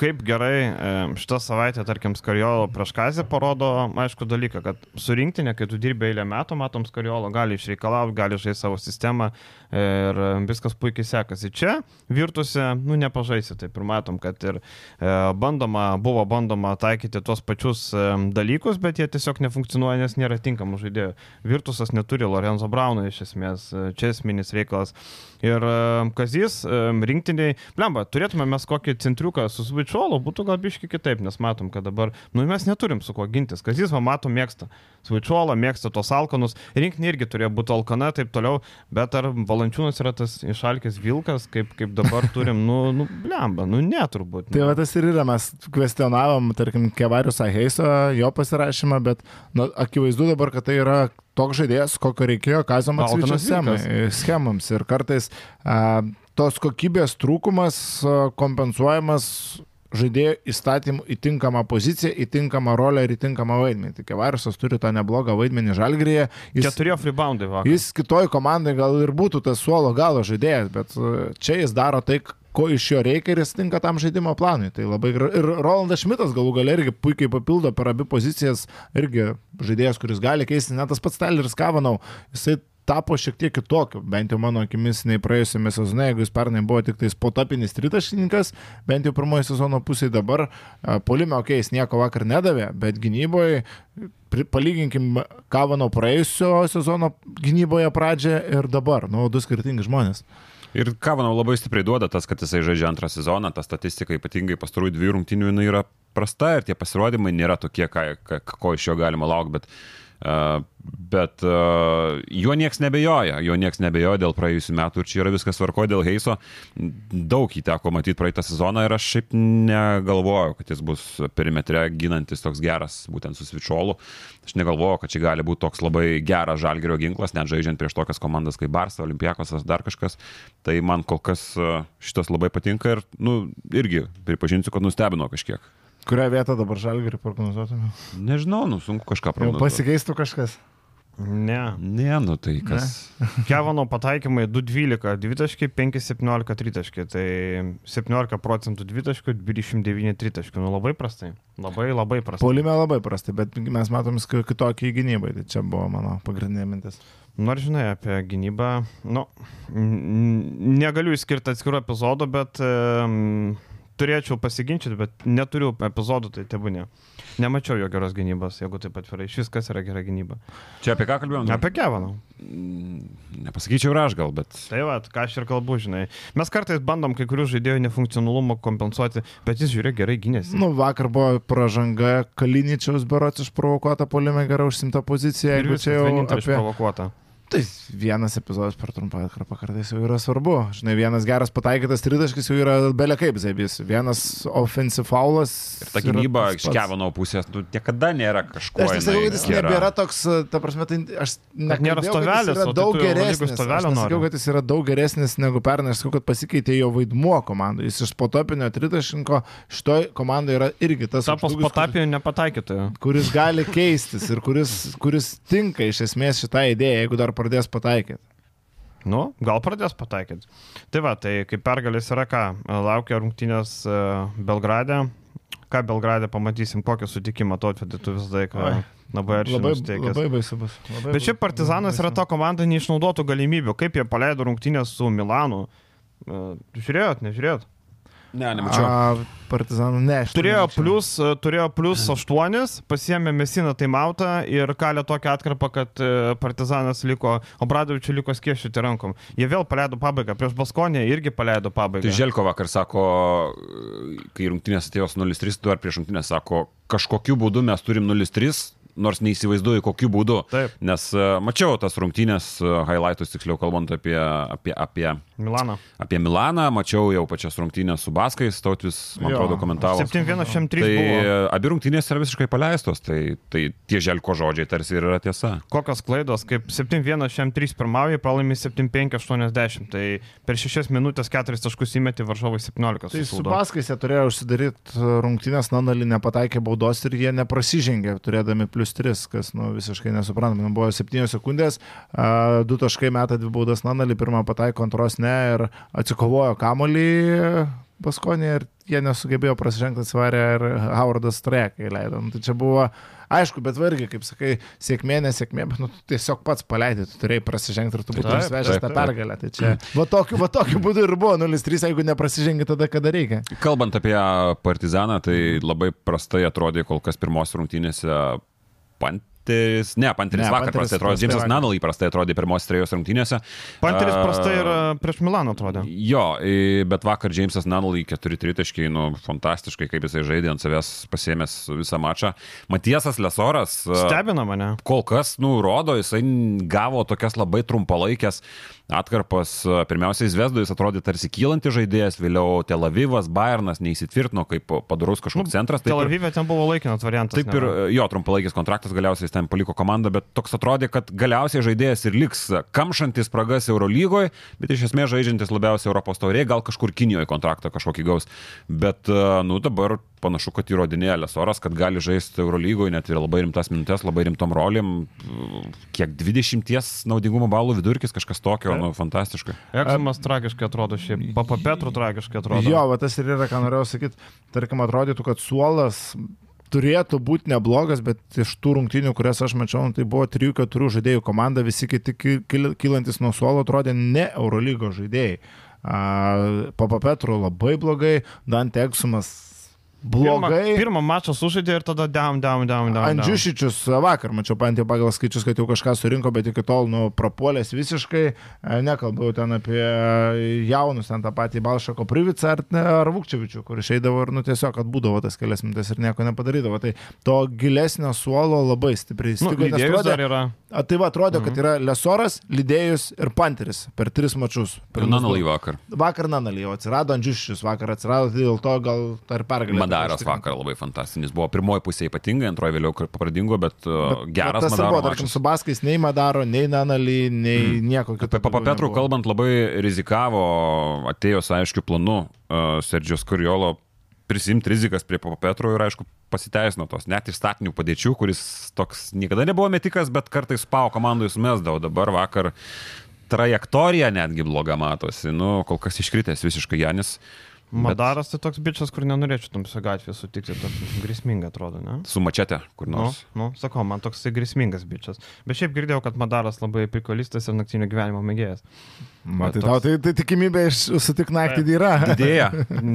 Kaip gerai e, šitą savaitę, tarkim, Skariolo prieš Kazį parodo, aišku, dalyką, kad surinktinė, kai tu dirbi eilę metų, matom, Skariolo gali išreikalauti, gali žaisti savo sistemą ir e, viskas puikiai sekasi. Čia virtuose, nu, nepažaisi, taip ir matom, kad ir e, bandoma, buvo bandoma taikyti tuos pačius e, dalykus, bet jie tiesiog nefunkcionuoja, nes nėra tinkamų žaidėjų. Virtusas neturi Lorenzo Brauno iš esmės, čia esminis reikalas. Ir Kazys rinktiniai, blemba, turėtume mes kokį centriuką su Svičiuolu būtų gal biški kitaip, nes matom, kad dabar, nu mes neturim su kuo gintis. Kazis, man matom, mėgsta Svičiuolą, mėgsta tos alkanus. Rinkinį irgi turėjo būti alkana, taip toliau. Bet ar Valančiūnas yra tas išalkęs vilkas, kaip, kaip dabar turim, nu, nu blemba, nu neturbūt. Tai va tas ir yra, mes kvestionavom, tarkim, Kevarius Aheiso, jo pasirašymą, bet nu, akivaizdu dabar, kad tai yra toks žaidėjas, kokio reikėjo Kazio Matsvyčio schemams. Ir kartais a, tos kokybės trūkumas kompensuojamas žaidėjo įstatymų įtinkamą poziciją, įtinkamą rolę ir įtinkamą vaidmenį. Tai Kevarisas turi tą neblogą vaidmenį žalgrėje. Jis turėjo freeboundai vakar. Jis kitoj komandai gal ir būtų tas suolo galo žaidėjas, bet e, čia jis daro tai, ko iš jo reikia ir jis tinka tam žaidimo planui. Tai labai gra... Ir Rolandas Šmitas galų gal irgi puikiai papildo per abi pozicijas, irgi žaidėjas, kuris gali keisti, net tas pats Tyleris Kavanau, jisai tapo šiek tiek kitokiu, bent jau mano akimis, nei praėjusiame sezone, jeigu jis pernai buvo tik tais potapinis tritašininkas, bent jau pirmojo sezono pusėje dabar, polime, okei, okay, jis nieko vakar nedavė, bet gynyboje, palyginkim Kavano praėjusio sezono gynyboje pradžią ir dabar, nu, du skirtingi žmonės. Ir Kavanau labai stipriai duoda tas, kad jisai žaidžia antrą sezoną, ta statistika ypatingai pastarųjų dviejų rungtynių jinai yra prasta ir tie pasirodymai nėra tokie, ką, ką, ko iš jo galima laukti, bet Bet uh, juo nieks nebejoja, juo nieks nebejoja dėl praėjusių metų ir čia yra viskas tvarko dėl Heiso. Daug jį teko matyti praeitą sezoną ir aš šiaip negalvojau, kad jis bus perimetre ginantis toks geras, būtent su Svičiolu. Aš negalvojau, kad čia gali būti toks labai geras žalgerio ginklas, net žaidžiant prieš tokias komandas kaip Barsa, Olimpiakos ar dar kažkas. Tai man kol kas šitas labai patinka ir, nu, irgi pripažinsiu, kad nustebino kažkiek. Kurią vietą dabar žalgerį prognozuotume? Nežinau, nu sunku kažką prognozuoti. Pasikeistų kažkas. Ne. Ne, nu tai kas. Kevano pataikymai 2-12, 2 5-17 tritaškai, tai 17 procentų 2 29 tritaškai, nu labai prastai. Labai labai prastai. Polime labai prastai, bet mes matom kitokį gynybai, tai čia buvo mano pagrindinė mintis. Nors žinai apie gynybą, nu, negaliu įskirti atskirų epizodų, bet um, turėčiau pasiginčyti, bet neturiu epizodų, tai tebūnė. Nemačiau jo geros gynybos, jeigu taip atvirai. Iš viskas yra gera gynyba. Čia apie ką kalbėjome? Apie Kevaną. Mm, nepasakyčiau ir aš gal, bet. Tai va, ką aš ir kalbu, žinai. Mes kartais bandom kai kurių žaidėjų nefunkcionalumą kompensuoti, bet jis žiūrė gerai gynėsi. Nu, vakar buvo pražanga Kaliničiaus berots išprovokuota polime gerai užsimta pozicija. Ir čia jau apie... išprovokuota. Tai vienas epizodas per trumpą atkarpą kartais jau yra svarbu. Žinai, vienas geras pataikytas tritaškis jau yra belia kaip zaibys. Vienas offensive faulas. Ir ta gynyba iš Kevano pusės, nu, niekada nėra kažko. Aš sakau, kad jis nebėra toks, ta prasme, tai aš nėra stovelis. Jis yra daug tai geresnis. Aš sakiau, kad jis yra daug geresnis negu pernai. Aš sakau, kad pasikeitė jo vaidmuo komandai. Jis iš potopinio tritašinko šitoj komandai yra irgi tas. Tapos potapinio nepataikytojo. Kuris gali keistis ir kuris, kuris tinka iš esmės šitą idėją, jeigu dar pradės pataikyti. Nu, gal pradės pataikyti. Tai va, tai kaip pergalės yra ką, laukia rungtynės e, Belgrade. Ką Belgrade pamatysim, kokį sutikimą to atvedė tu visą laiką. Labai aršiai labai, labai baisu bus. Labai Bet šiaip Partizanas yra ta komanda neišnaudotų galimybių. Kaip jie paleido rungtynės su Milanu. E, žiūrėjot, nežiūrėjot? Ne, nemačiau. A, partizanų ne. Turėjo plus, e, turėjo plus 8, pasiemė Mesiną taimautą ir kalė tokią atkarpą, kad e, partizanas liko, Obradovičių liko skiešyti rankom. Jie vėl paleido pabaigą, prieš Baskonę irgi paleido pabaigą. Tai Želko vakar sako, kai rungtynės atėjo 0-3, tu ar prieš rungtynės sako, kažkokiu būdu mes turim 0-3, nors neįsivaizduoju kokiu būdu. Taip. Nes uh, mačiau tas rungtynės, uh, highlightus tiksliau kalbant apie, apie, apie Milaną. Apie Milaną, mačiau jau pačias rungtynės su Baskais, tautis, man jo. atrodo, komentavo. 7-1-3. Tai buvo. abi rungtynės yra visiškai paleistos, tai, tai tie želko žodžiai tarsi ir yra tiesa. Kokios klaidos, kaip 7-1-3 pirmauja, pralaimi 7-5-80, tai per 6 minutės 4 taškus įmeti varžovai 17. Tai su Baskais jie turėjo užsidaryti rungtynės, Nanalį nepataikė baudos ir jie neprasižengė, turėdami plus 3, kas nu, visiškai nesuprantama. Nu, buvo 7 sekundės, 2 taškai metą dvi baudas Nanalį, pirmą pataiko, antros ne ir atsikovojo kamolį Baskonė ir jie nesugebėjo prasižengti atsvarę ir Howardas Trekai leido. Nu, tai čia buvo, aišku, bet vargiai, kaip sakai, sėkmė, nesėkmė, bet nu, tiesiog pats paleidai, tu turėjai prasižengti ir tu būtum svečias tą pergalę. Tai čia va tokiu, va tokiu būdu ir buvo 0-3, jeigu neprasižengi tada, kada reikia. Kalbant apie Partizaną, tai labai prastai atrodė kol kas pirmos rungtynėse Panteris, ne, Panteris Ne, vakar Panteris prastai atrodė, Džeimsas. Nanal įprastai atrodė pirmos trejos rungtynėse. Panteris A, prastai ir prieš Milaną atrodė. Jo, bet vakar Džeimsas Nanal į 4 taškai, nu, fantastiškai, kaip jisai žaidė ant savęs pasėmęs visą mačą. Matiesas Lesoras. Stebina mane. kol kas, nu, rodo, jisai gavo tokias labai trumpalaikės atkarpas. Pirmiausiai, Zvezdo jis atrodė tarsi kylantis žaidėjas, vėliau Tel Avivas, Bayernas neįsitvirtino kaip padarus kažkoks centras. taip Tel Avivė ten buvo laikinas variantas. Taip ir neva. jo trumpalaikis kontraktas galiausiai ten paliko komandą, bet toks atrodė, kad galiausiai žaidėjas ir liks kamšantis spragas Eurolygoje, bet iš esmės žaidžiantis labiausiai Europos taurėje, gal kažkur Kinijoje kontraktą kažkokį gaus. Bet, e, nu, dabar panašu, kad įrodinėja Lesoras, kad gali žaisti Eurolygoje net ir labai rimtas minutės, labai rimtom rolėm. Kiek 20 naudingumo balų vidurkis, kažkas tokio, nu, fantastiškai. Eksumas tragiškai atrodo šiaip. Papa Petru tragiškai atrodo. Jo, va tas ir yra, ką norėjau sakyti. Tarkim, atrodytų, kad suolas turėtų būti neblogas, bet iš tų rungtynių, kurias aš mačiau, tai buvo 3-4 žaidėjų komanda, visi kiti ki- kil- kylantis nuo suolo atrodė ne Eurolygos žaidėjai. A, Papa Petru labai blogai, Dante Eksumas blogai. Pirmą, pirmą mačą sužaidė ir tada down, down, down, down. Andžiušičius vakar, mačiau, bent jau pagal skaičius, kad jau kažką surinko, bet iki tol, nu, prapuolės visiškai, e, nekalbėjau ten apie jaunus, ten tą patį Balšako Privicą ar, ar Vukčevičių, kur išeidavo ir, nu, tiesiog atbūdavo tas kelias minutės ir nieko nepadarydavo. Tai to gilesnio suolo labai stipriai Nu, stigo, nes lydėjus atrodė, dar yra. a, tai va, atrodė, kad yra Lesoras, Lydėjus ir Panteris per tris mačius. Per Ir Nanalai vakar. Vakar Nanalai, o atsirado Andžiušičius, vakar atsirado, tai dėl to gal dar pergalė. Madaras vakar labai fantastinis. Buvo pirmoji pusė ypatingai, antroji vėliau pradingo, bet, bet geras tas ir buvo, tarkim, su Baskais nei Madaro, nei Nanalį, nei mm. nieko kito. Apie Papa Petrų kalbant, labai rizikavo, atėjo su aiškiu planu uh, Sergijos Kuriolo prisimti rizikas prie Papa Petro ir aišku pasiteisino tos net iš statinių padėčių, kuris toks niekada nebuvo metikas, bet kartais pau komandai sumesdavo. Dabar vakar trajektorija netgi bloga matosi. Nu, kol kas iškritęs visiškai Janis. Madaras tai toks bičias, kur nenorėčiau tamsio gatvėje sutikti, toks grėsminga atrodo, ne? Su mačete kur Nu, nors. nu, sakau, man toks tai grėsmingas bičias. Bet šiaip girdėjau, kad Madaras labai prikolistas ir naktinio gyvenimo mėgėjas. Matai, Bet tau tai- tai, tai tikimybė iš sutik naktį yra. Didėja.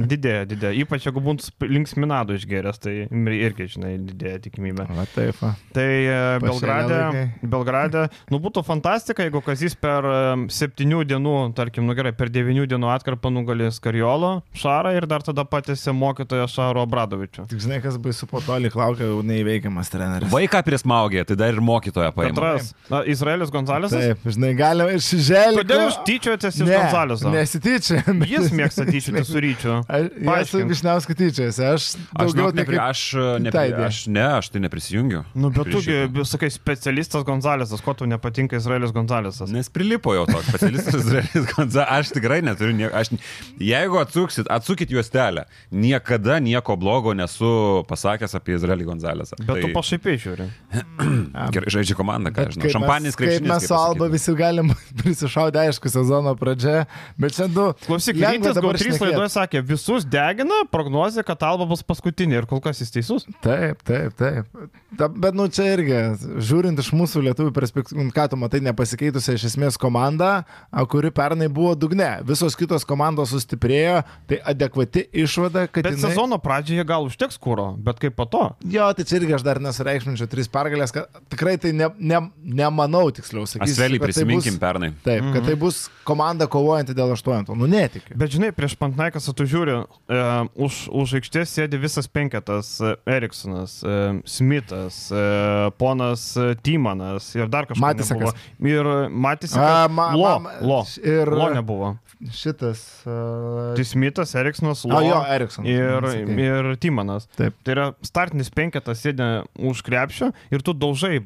Didėja, didėja. Ypač jeigu būtų linksminado išgeręs, tai irgi, žinai, didėja tikimybė. Va taip. Va. Tai e, Belgrade, laikai. Belgrade, nu būtų fantastika, jeigu Kazis per e, septynių dienų, tarkim, nu gerai, per devynių dienų atkarpą nugalės Karjolo, Šarą ir dar tada patėsi mokytoją Šaro Bradovičių. Tik žinai, kas baisu po to lik laukia jau neįveikiamas treneris. Vaiką prismaugė, tai dar ir mokytoją paėmė. Petras, na, Izraelis Gonzalesas. Taip, žinai, galima iš želio. Kodėl jūs tyčiojatės iš Gonzaleso? Nesityčia. Jis mėgsta tyčioti su ryčiu. Aš esu Paaiškink. Višniauskas tyčiasi, aš daugiau kaip- aš, kita nepri, aš, ne, aš tai neprisijungiu. Nu, bet šito. sakai, specialistas Gonzalesas, ko tau nepatinka Izraelis Gonzalesas? Nes prilipo jau toks specialistas Izraelis Gonza. Aš tikrai neturiu nieko. Aš, jeigu atsuksit, atsukit juostelę. Niekada nieko blogo nesu pasakęs apie Izraelį Gonzalesą. Bet tu pašaipiai žiūri. Gerai žaidžia komanda, ką žinau. Šampaninis krepšinis. mes su Alba visi galim prisišaudę, aišku, sezono pradžia, bet čia du. Klausyk, Rytis dabar GO3 šnekėt. laidoje sakė, visus degina, prognozija, kad Alba bus paskutinė ir kol kas jis teisus. Taip, taip, taip. Ta, bet, nu, čia irgi, žiūrint iš mūsų lietuvių perspektyvų, ką tu matai, nepasikeitusią iš esmės komandą, kuri pernai buvo dugne. Visos kitos komandos sustiprėjo, tai adekvati išvada, kad... Bet jinai... sezono pradžioje gal užteks kūro, bet kaip po to? Jo, tai čia irgi aš dar nesureikšminčiau tris pergalės, kad tikrai tai ne, ne, nemanau tiksliau. sakysiu, Asvelį kad tai prisiminkim bus- pernai. Taip, kad tai bus komanda kovojanti dėl aštuonto. Nu, netikiu. Bet žinai, prieš Pantnaikas tu žiūri, e, už, už aikštės sėdi visas penketas e, - Eriksonas, e, Smithas, e, ponas e, Tymanas ir dar kažkas. Matisakas. Ir Matys. A, ma- Lo, ma- lo. ir- Lo nebuvo. Šitas. Uh... Tai Smithas, Eriksonas, Lo. Jo, Eriksonas. Ir, Sakei. ir Tymanas. Taip. Tai yra startinis penketas sėdi už krepšio ir tu daužai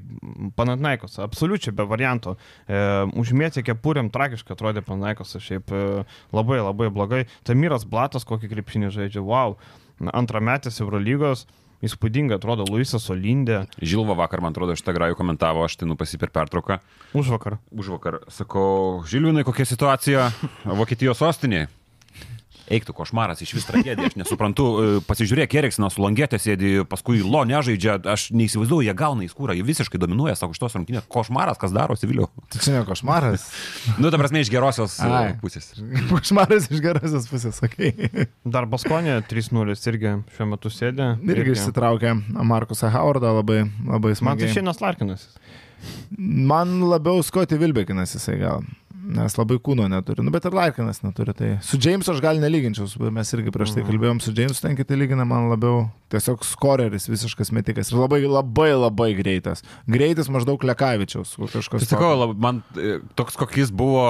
Panatnaikos, absoliučiai be variantų. E, užmėtė kepurėm, tragiškai atrodė Panatnaikos, šiaip e, labai labai blogai. Tamiras Blatas kokį krepšinį žaidžia, wow. Antrametis Eurolygos, įspūdingai atrodo Luisas Olindė, Žilva vakar, man atrodo, šitą grajų komentavo, aš tai nupasi per pertrauką. už vakar. Už vakar sakau, Žilvinai, kokia situacija Vokietijos sostinėje? Eiktų košmaras, iš vis tragedija, aš nesuprantu, e, pasižiūrėk, Eriksinas su Longetė sėdi, paskui Lo nežaidžia, aš neįsivaizduoju, jie gauna į skūrą, jie visiškai dominuoja, sako, šitos rungtynės, košmaras, kas darosi vėliau. Tai čia ne košmaras. Nu, ta prasme, iš gerosios e, Ai. pusės. Košmaras iš gerosios pusės, sakai. Dar Baskonė 3-0 irgi šiuo metu sėdė. Irgi išsitraukė Markusą Howardą labai, labai Man tai smagiai. šiandien Larkinas. Man labiau Skoti Vilbekinas jisai gal. Nes labai kūno neturi. Nu, bet ir Larkinas neturi. Tai su Jamesu aš gal nelyginčiau. Mes irgi prieš tai kalbėjom su Jamesu, ten kiti lygina man labiau tiesiog skoreris, visiškas metikas. Ir labai, labai, labai greitas. Greitis maždaug Lekavičiaus. Kažkas. Sakau, man e, toks, kokis buvo,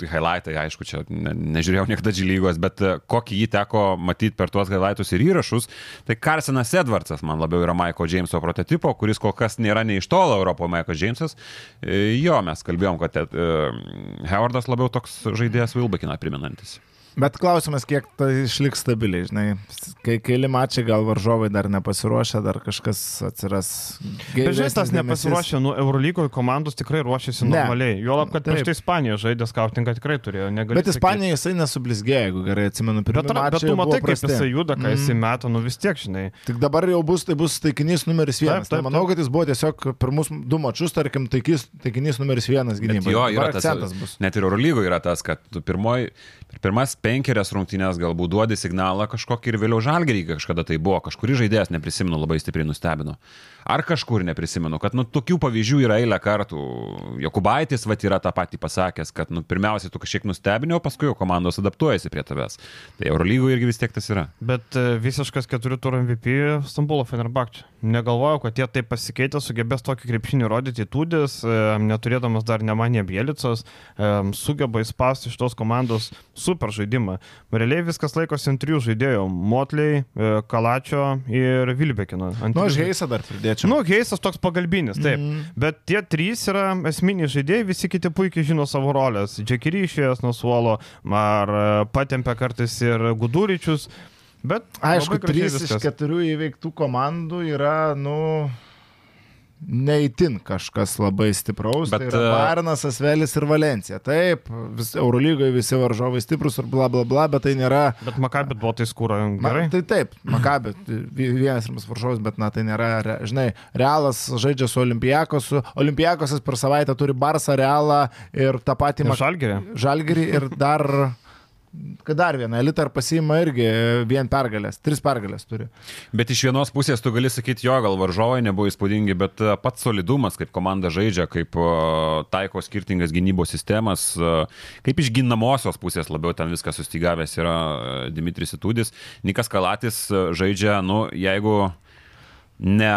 tai highlightai, aišku, čia ne, nežiūrėjau niekada džilygos, bet e, kokį jį teko matyti per tuos highlightus ir įrašus, tai Carsonas Edwardsas man labiau yra Michael Jameso prototipo, kuris kol kas nėra nei iš tolo Europoje Michael Jamesas. E, Jo, mes kalbėjom, kad Howardas labiau toks žaidėjas Wilbekiną priminantis. Bet klausimas, kiek tai išliks stabiliai, žinai. Kai keli mačiai gal varžovai dar nepasiruošę, dar kažkas atsiras. Bet žinai, tas dėmesys. nepasiruošė, nu, Eurolygoje komandos tikrai ruošiasi normaliai. Juolab, kad prieš tai Ispanija žaidė skautingą tikrai turėjo. negali Bet. Ispanija jisai nesublizgėjo, jeigu gerai atsimenu. Bet, bet tu matai, kaip jisai juda, ką jisai Mm. meta, nu vis tiek, žinai. Tik dabar jau bus, tai bus taikinys numeris vienas. Taip, taip, Taip, Manau, taip. kad jis buvo tiesiog pirmus du mačius, tarkim, taikys, taikinys numeris vienas Bet gynybai. jo, yra tas, akcentas bus. net ir Eurolygoje yra tas, kad tu pirmoj, per pirmas penkerias rungtynės galbūt duodi signalą kažkokį ir vėliau žalgerį kažkada tai buvo, kažkuri žaidėjas neprisimenu, labai stipriai nustebino. Ar kažkur neprisimenu, kad nu, tokių pavyzdžių yra eilę kartų. Jokubaitis vat yra tą patį pasakęs, kad nu, pirmiausia tu kažkiek nustebinio, paskui jau komandos adaptuojasi prie tavęs. Tai Eurolygoje irgi vis tiek tas yra. Bet e, visiškas keturių turų MVP Stambulo Fenerbakčia. Negalvojau, kad jie taip pasikeitė, sugebės tokį krepšinį rodyti tūdis, e, neturėdamas dar nemanė Bielicos, e, sugeba įspausti iš tos komandos super žaidimą. Realiai viskas laikosi ant trijų žaidėjų - Motley, Kalačio ir Vilbekino. Ant Nu, aš Heisą dar pridėčiau. Nu, Heisas toks pagalbinis, taip. Mm. Bet tie trys yra esminiai žaidėjai, visi kiti puikiai žino savo rolės. Džekirį išėjęs nuo suolo, ar e, patempia kartais ir Guduričius. Bet Aišku, trys iš keturių įveiktų komandų yra, nu, neįtin kažkas labai stipraus. Bet, Bet, tai yra Bairnas, Asvelis ir Valencija. Taip, vis, Eurolygoje visi varžovai stiprus ir bla bla bla, bet tai nėra... Bet Makabit buvo tai skūra Ma, gerai. tai taip, Makabė, vienas rimtas varžovas, bet na tai nėra, re, žinai, Realas žaidžia su Olimpijakosu, Olimpijakosas per savaitę turi Barsą, Realą ir tą patį Mak- Žalgerė. Žalgirį ir dar, kad dar vieną elitą ir pasiima irgi vien pergalės, tris pergalės turi. Bet iš vienos pusės tu gali sakyti, jo, gal varžovai nebuvo įspūdingi, bet e, pats solidumas, kaip komanda žaidžia, kaip e, taiko skirtingas gynybos sistemas, e, kaip iš ginamosios pusės labiau ten viskas sustigavęs yra Dimitris Itudis. Nikas Kalatis žaidžia, nu, jeigu ne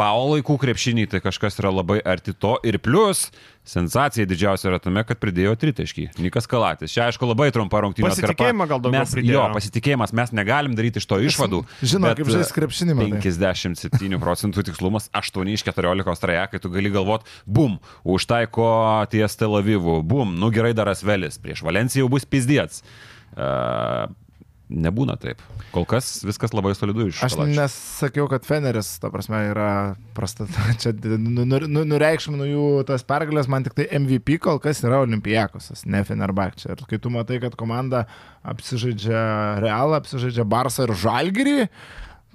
Paulo laikų krepšinį, tai kažkas yra labai arti to. Ir plus, sensacija didžiausia yra tame, kad pridėjo tritaškį. Nikas Kalatis. Čia, aišku, labai trumpa rungtynė. Pasitikėjimą gal daugiau mes, pridėjo. Jo, pasitikėjimas, mes negalim daryti iš to išvadų. Žino, bet, kaip žais krepšinį, matai. 57 procentų tikslumas, 8 iš 14 trajekai, tu gali galvot, bum, užtaiko ties Tel Avivu, bum, nu gerai dar Asvelis, prieš Valenciją jau bus pizdėts. Uh, nebūna taip. Kol kas viskas labai solidu iš Aš Kalačio. nesakiau, kad Feneris, ta prasme, yra prasta. Čia nu- nu- nu- nureikšminu jų tas pergalės, man tik tai MVP kol kas yra Olimpijakosas, ne Fenerbakčia. Ir kai tu matai, kad komanda apsižaidžia Realą, apsižaidžia Barsą ir Žalgirį,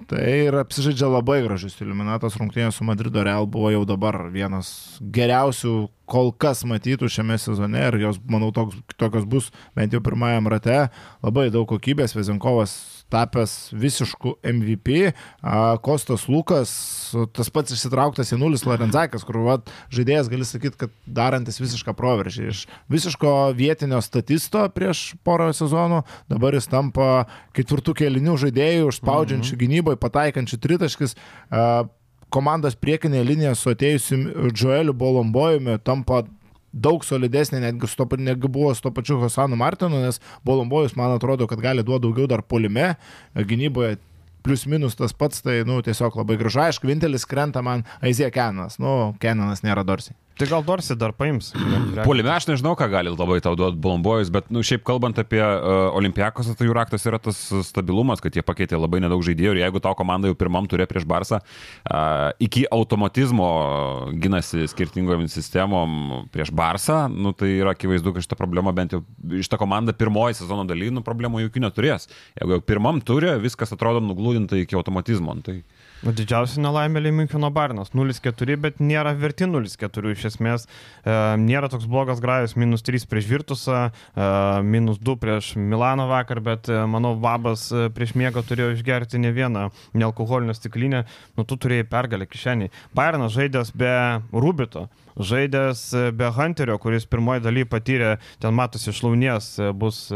tai ir apsižaidžia labai gražius iliuminatos rungtynės su Madrido Real buvo jau dabar vienas geriausių kol kas matytų šiame sezone ir jos, manau, toks, tokios bus bent jau pirmajam rate. Labai daug kokybės, Vezinkovas tapęs visiškų MVP, Kostas Lukas, tas pats išsitrauktas į nulis Lorenzakas, kur vat, žaidėjas gali sakyti, kad darantis visišką proveržį. Iš visiško vietinio statisto prieš porą sezonų, dabar jis tampa ketvirtų kelinių žaidėjų, užspaudžiančių gynyboje, pataikančių tritaškis. Komandos priekinė linija su atėjusiu Joeliu Bolombojumi tampa daug solidesnė, netgi, to, negu buvo su to pačiu Hosanu Martinu, nes Bolombojus, man atrodo, kad gali duoti daugiau dar polime, gynyboje plius minus tas pats, tai, nu, tiesiog labai gražu. Aišku, vienintelis krenta man Aizė Kenanas, nu, Kenanas nėra Dorsi. Tai gal Dorsi dar paims. Polime aš nežinau, ką gali labai tau duoti Bolombojus, bet, nu, šiaip kalbant apie uh, Olimpiakos, tai jų raktas yra tas stabilumas, kad jie pakeitė labai nedaug žaidėjų ir jeigu tau komanda jau pirmam turė prieš Barsą, uh, iki automatizmo ginasi skirtingom sistemom prieš Barsą, nu, tai yra akivaizdu, kad šitą problemą bent jau šitą komandą pirmoji sezono daly, nu, problemų jokių neturės. Jeigu jau pirmam turė, viskas atrodo nuglūdinta iki automatizmo. Nu, tai... Nu, didžiausia nelaimėlė Müncheno Barnas. 0-4, bet nėra verti 0-4 iš esmės. E, nėra toks blogas grajus, minus 3 prieš Virtusą, e, minus 2 prieš Milaną vakar, bet e, manau, Vabas e, prieš miegą turėjo išgerti ne vieną nealkoholinę stiklinę. Nu, tu turėjai pergalę kišenį. Barnas žaidęs be Rubito žaidęs e, be Hunterio, kuris pirmoji daly patyrė, ten matosi išlaunies, e, bus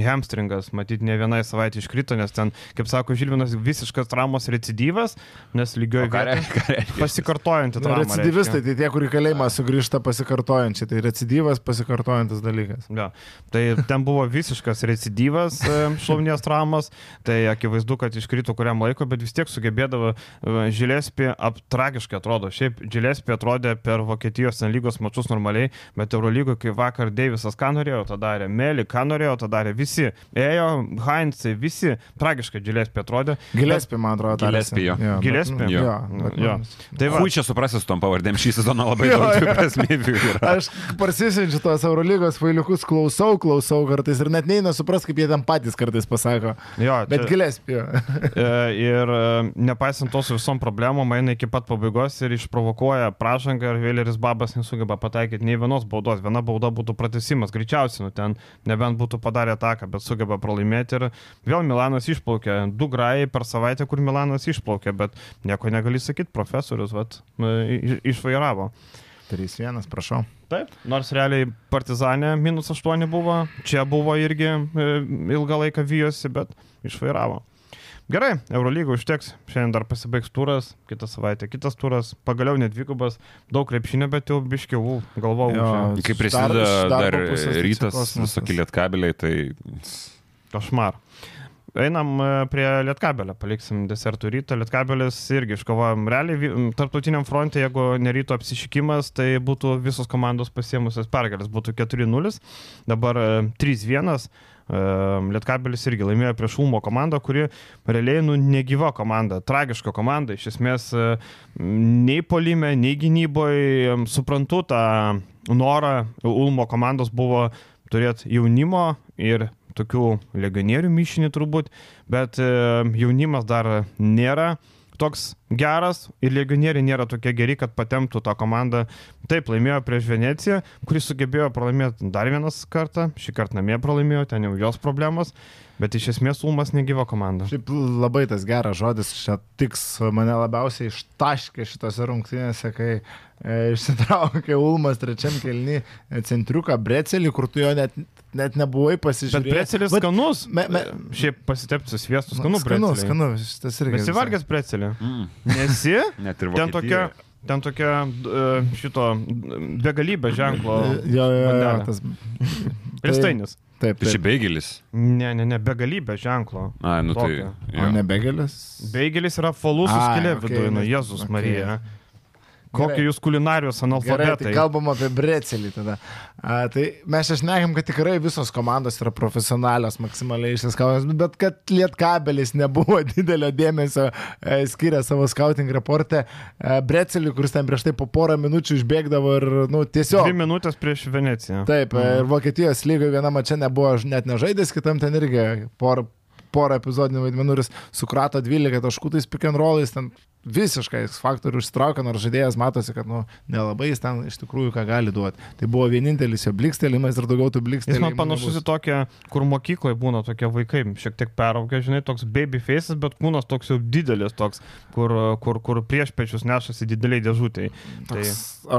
hamstringas, matyt, ne vienai savaitė iškrito, nes ten, kaip sako Žilvinas, visiškas traumos recidyvas, nes lygioje vietoje pasikartojanti Nu, trauma. Recidyvistai, tai tie, kur į kalėjimą sugrįžta pasikartojančiai, tai recidyvas pasikartojantis dalykas. Ja. Tai ten buvo visiškas recidyvas šlaunies traumas, tai akivaizdu, kad iškrito kuriam laiko, bet vis tiek sugebėdavo Žilėspi, tragiškai atrodo. Šiaip Žilėspi atrodė per Vokietijos lygos mačius normaliai, bet Eurolygoje, kai vakar Deivisas ką norėjo, tą darė, Meli ką norėjo, tą darė, visi. Ėjo, Heinzai, visi tragiškai Žilėspi atrodė. Gilespi, man atrodo. Gillespie, jo. Bet- Gillespie? Jo. Jo. bet- Jo. Tai va, Hui čia suprasis su tom pavardėm šį sezoną labai Jo, daug jo. prasmybių. Aš parsisinčiu tos Eurolygos failiukus, klausau, klausau kartais ir net neina supras, kaip jie ten patys kartais pasako. jo, Bet čia- Gilespi. E, Ir e, nepaisant to su visom problemom, eina iki pat pabaigos ir išprovokuoja pražangą ir Vėleris Babas nesugeba pataikyti nei vienos baudos. Viena bauda būtų pratesimas, greičiausiai, nu ten nebent būtų padarę ataką, bet sugeba pralaimėti ir vėl Milanas išplaukė. Du grajai per savaitę, kur Milanas išplaukė, bet nieko negali sakyti, profesorius vat, iš- išvairavo. 3-1, prašau. Taip, nors realiai Partizanė minus 8 buvo, čia buvo irgi e, ilgą laiką vyjosi, bet išvairavo. Gerai, Eurolygo užteks, šiandien dar pasibaigs turas, kitą savaitę kitas turas, pagaliau net dvigubas, daug krepšinio, bet jau biškiau galvau. Kai Iš prasideda dar- dar tai rytas, visokie lietkabeliai, tai Košmar. Einam e, prie Lietkabelio, paliksim desertų ryto. Lietkabelis irgi iškovojom realiai tarptautiniam fronte, jeigu neryto apsišykimas, tai būtų visos komandos pasiemusios pergalės, būtų 4-0, dabar e, 3-1. E, Lietkabelis irgi laimėjo prieš Ulmo komandą, kuri realiai nu, negyva komanda, tragiška komanda. Iš esmės e, nei polime, nei gynyboje suprantu tą norą Ulmo komandos buvo turėti jaunimo ir tokių legionierių mišinį turbūt, bet e, jaunimas dar nėra toks geras ir legionieriai nėra tokie geri, kad patemtų tą komandą. Taip, laimėjo prieš Veneciją, kuris sugebėjo pralaimėti dar vienas kartą, šį kartą namie pralaimėjo, ten jau jos problemos, bet iš esmės Ulmas negyva komanda. Šiaip labai tas geras žodis, čia tiks mane labiausiai ištaškė šitose rungtynėse, kai e, išsitraukė Ulmas trečiam kelni e, centriuką Brecelį, kur tu jo net, net nebuvai Bet pasižiūrėjęs. precelis Vat- skanus. me- me- Šiaip pasitepti su sviestu skanu. skanu, skanu, šitas irgi. Esi valgęs precelį? mm, Nesi? net ir Ten tokia, Vokietijoje. ten tokia e, šito begalybė ženklo. Jo, jo, jo, bandelė. tas. Pristainis. Taip, Tai čia taip. beigelis. Ne, ne, ne, begalybė ženklo. A, nu tai. Tokio. O jo. ne begelis? Beigelis yra falus su skilė okei, viduje, nu Jėzus okei. Marija. Kokie Gerai. jūs kulinarijos Gerai, analfabetai. tai kalbam apie brecelį tada. A, tai mes čia šnekam, kad tikrai visos komandos yra profesionalios, maksimaliai išsiskautos, bet kad lietkabelis nebuvo didelio dėmesio e, skiria savo scouting raporte, e, brecelį, kuris ten prieš tai po porą minučių išbėgdavo ir, nu, tiesiog. Dvi minutės prieš Veneciją. Taip, mm. ir Vokietijos lygoje vienam čia nebuvo net nežaidęs, kitam ten irgi porą, porą epizodinių vaidmenų ir jis sukrato 12 taškų tais pick and rollais, ten visiškai faktorių ištraukia, nors žaidėjas matosi, kad nu, nelabai jis ten iš tikrųjų ką gali duoti. Tai buvo vienintelis jo blikstelimas ir daugiau tų Jis blikstelėjimų. man panašus į tokią, kur mokykloje būna tokie vaikai, šiek tiek peraugę, žinai, toks baby faces, bet kūnas toks jau didelis, toks, kur, kur, kur prieš pečius nešasi dideliai dėžutėj. Tai,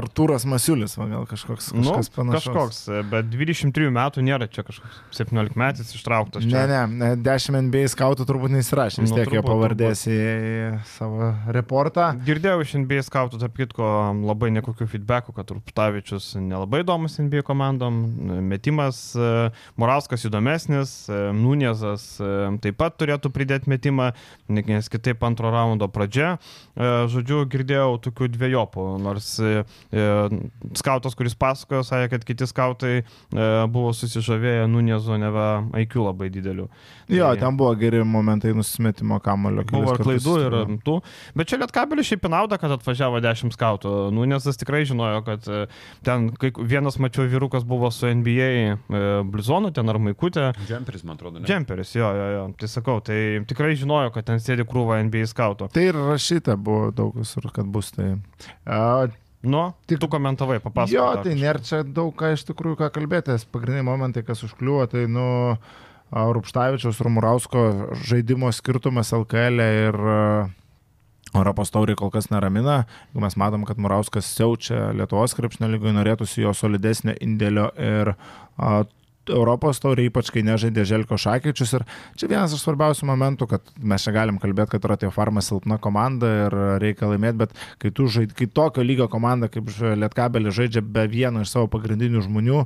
Artūras Masiulis, va, gal kažkoks, nu, kažkas panašus. kažkoks, bet 23 metų nėra čia kažkoks 17 metais ištrauktas. Čia. ne, ne, 10 NBA skautų turbūt neįsirašė, vis Nu, tiek jo turbūt, pavardės į, į savo reportą. Girdėjau iš NBA skautų, tarp kitko, labai nekokių feedbackų, kad Ruptavičius nelabai įdomus NBA komandom, metimas e, Morauskas įdomesnis, e, Nunėzas e, taip pat turėtų pridėti metimą, nes kitaip antro raundo pradžia. Žodžiu, girdėjau tokių dviejopų, nors skautas, kuris pasakojo, sakė, kad kiti skautai buvo susižavėję Nunėzo neva IQ labai dideliu. Jo, tai, ten buvo geri momentai nusimetimo kamulio. Buvo klaidų ir tų. Bet čia Lietkabelis šiaip nauda, kad atvažiavo 10 skautų. Nu, nes jis tikrai žinojo, kad e, ten vienas mačiau vyrukas buvo su NBA e, blizonu, ten ar maikutė. Džemperis, man atrodo. Ne? Džemperis, jo, jo, jo. Tai sakau, tai tikrai žinojo, kad ten sėdi krūva NBA skautų. Tai ir rašyta buvo daug visur, kad bus tai. Uh, Nu, tik tu komentavai, papasakok. Jo, tai nėra čia daug ką iš tikrųjų ką kalbėtis. Pagrindiniai momentai, kas užkliuvo, tai, nu, Rupštavičiaus Rumurausko žaidimo skirtumas LKL e ir Europos tauriai kol kas neramina. Mes matom, kad Murauskas siaučia Lietuvos krepšnio lygoje, norėtųsi jo solidesnio indėlio ir a, Europos tauriai, ypač kai nežaidė Želko Šakyčius. Ir čia vienas iš svarbiausių momentų, kad mes čia galim kalbėti, kad yra tie farma silpna komanda ir reikia laimėti, bet kai tu žaidži, kai tokio lygio komanda kaip Lietkabelė žaidžia be vieno iš savo pagrindinių žmonių,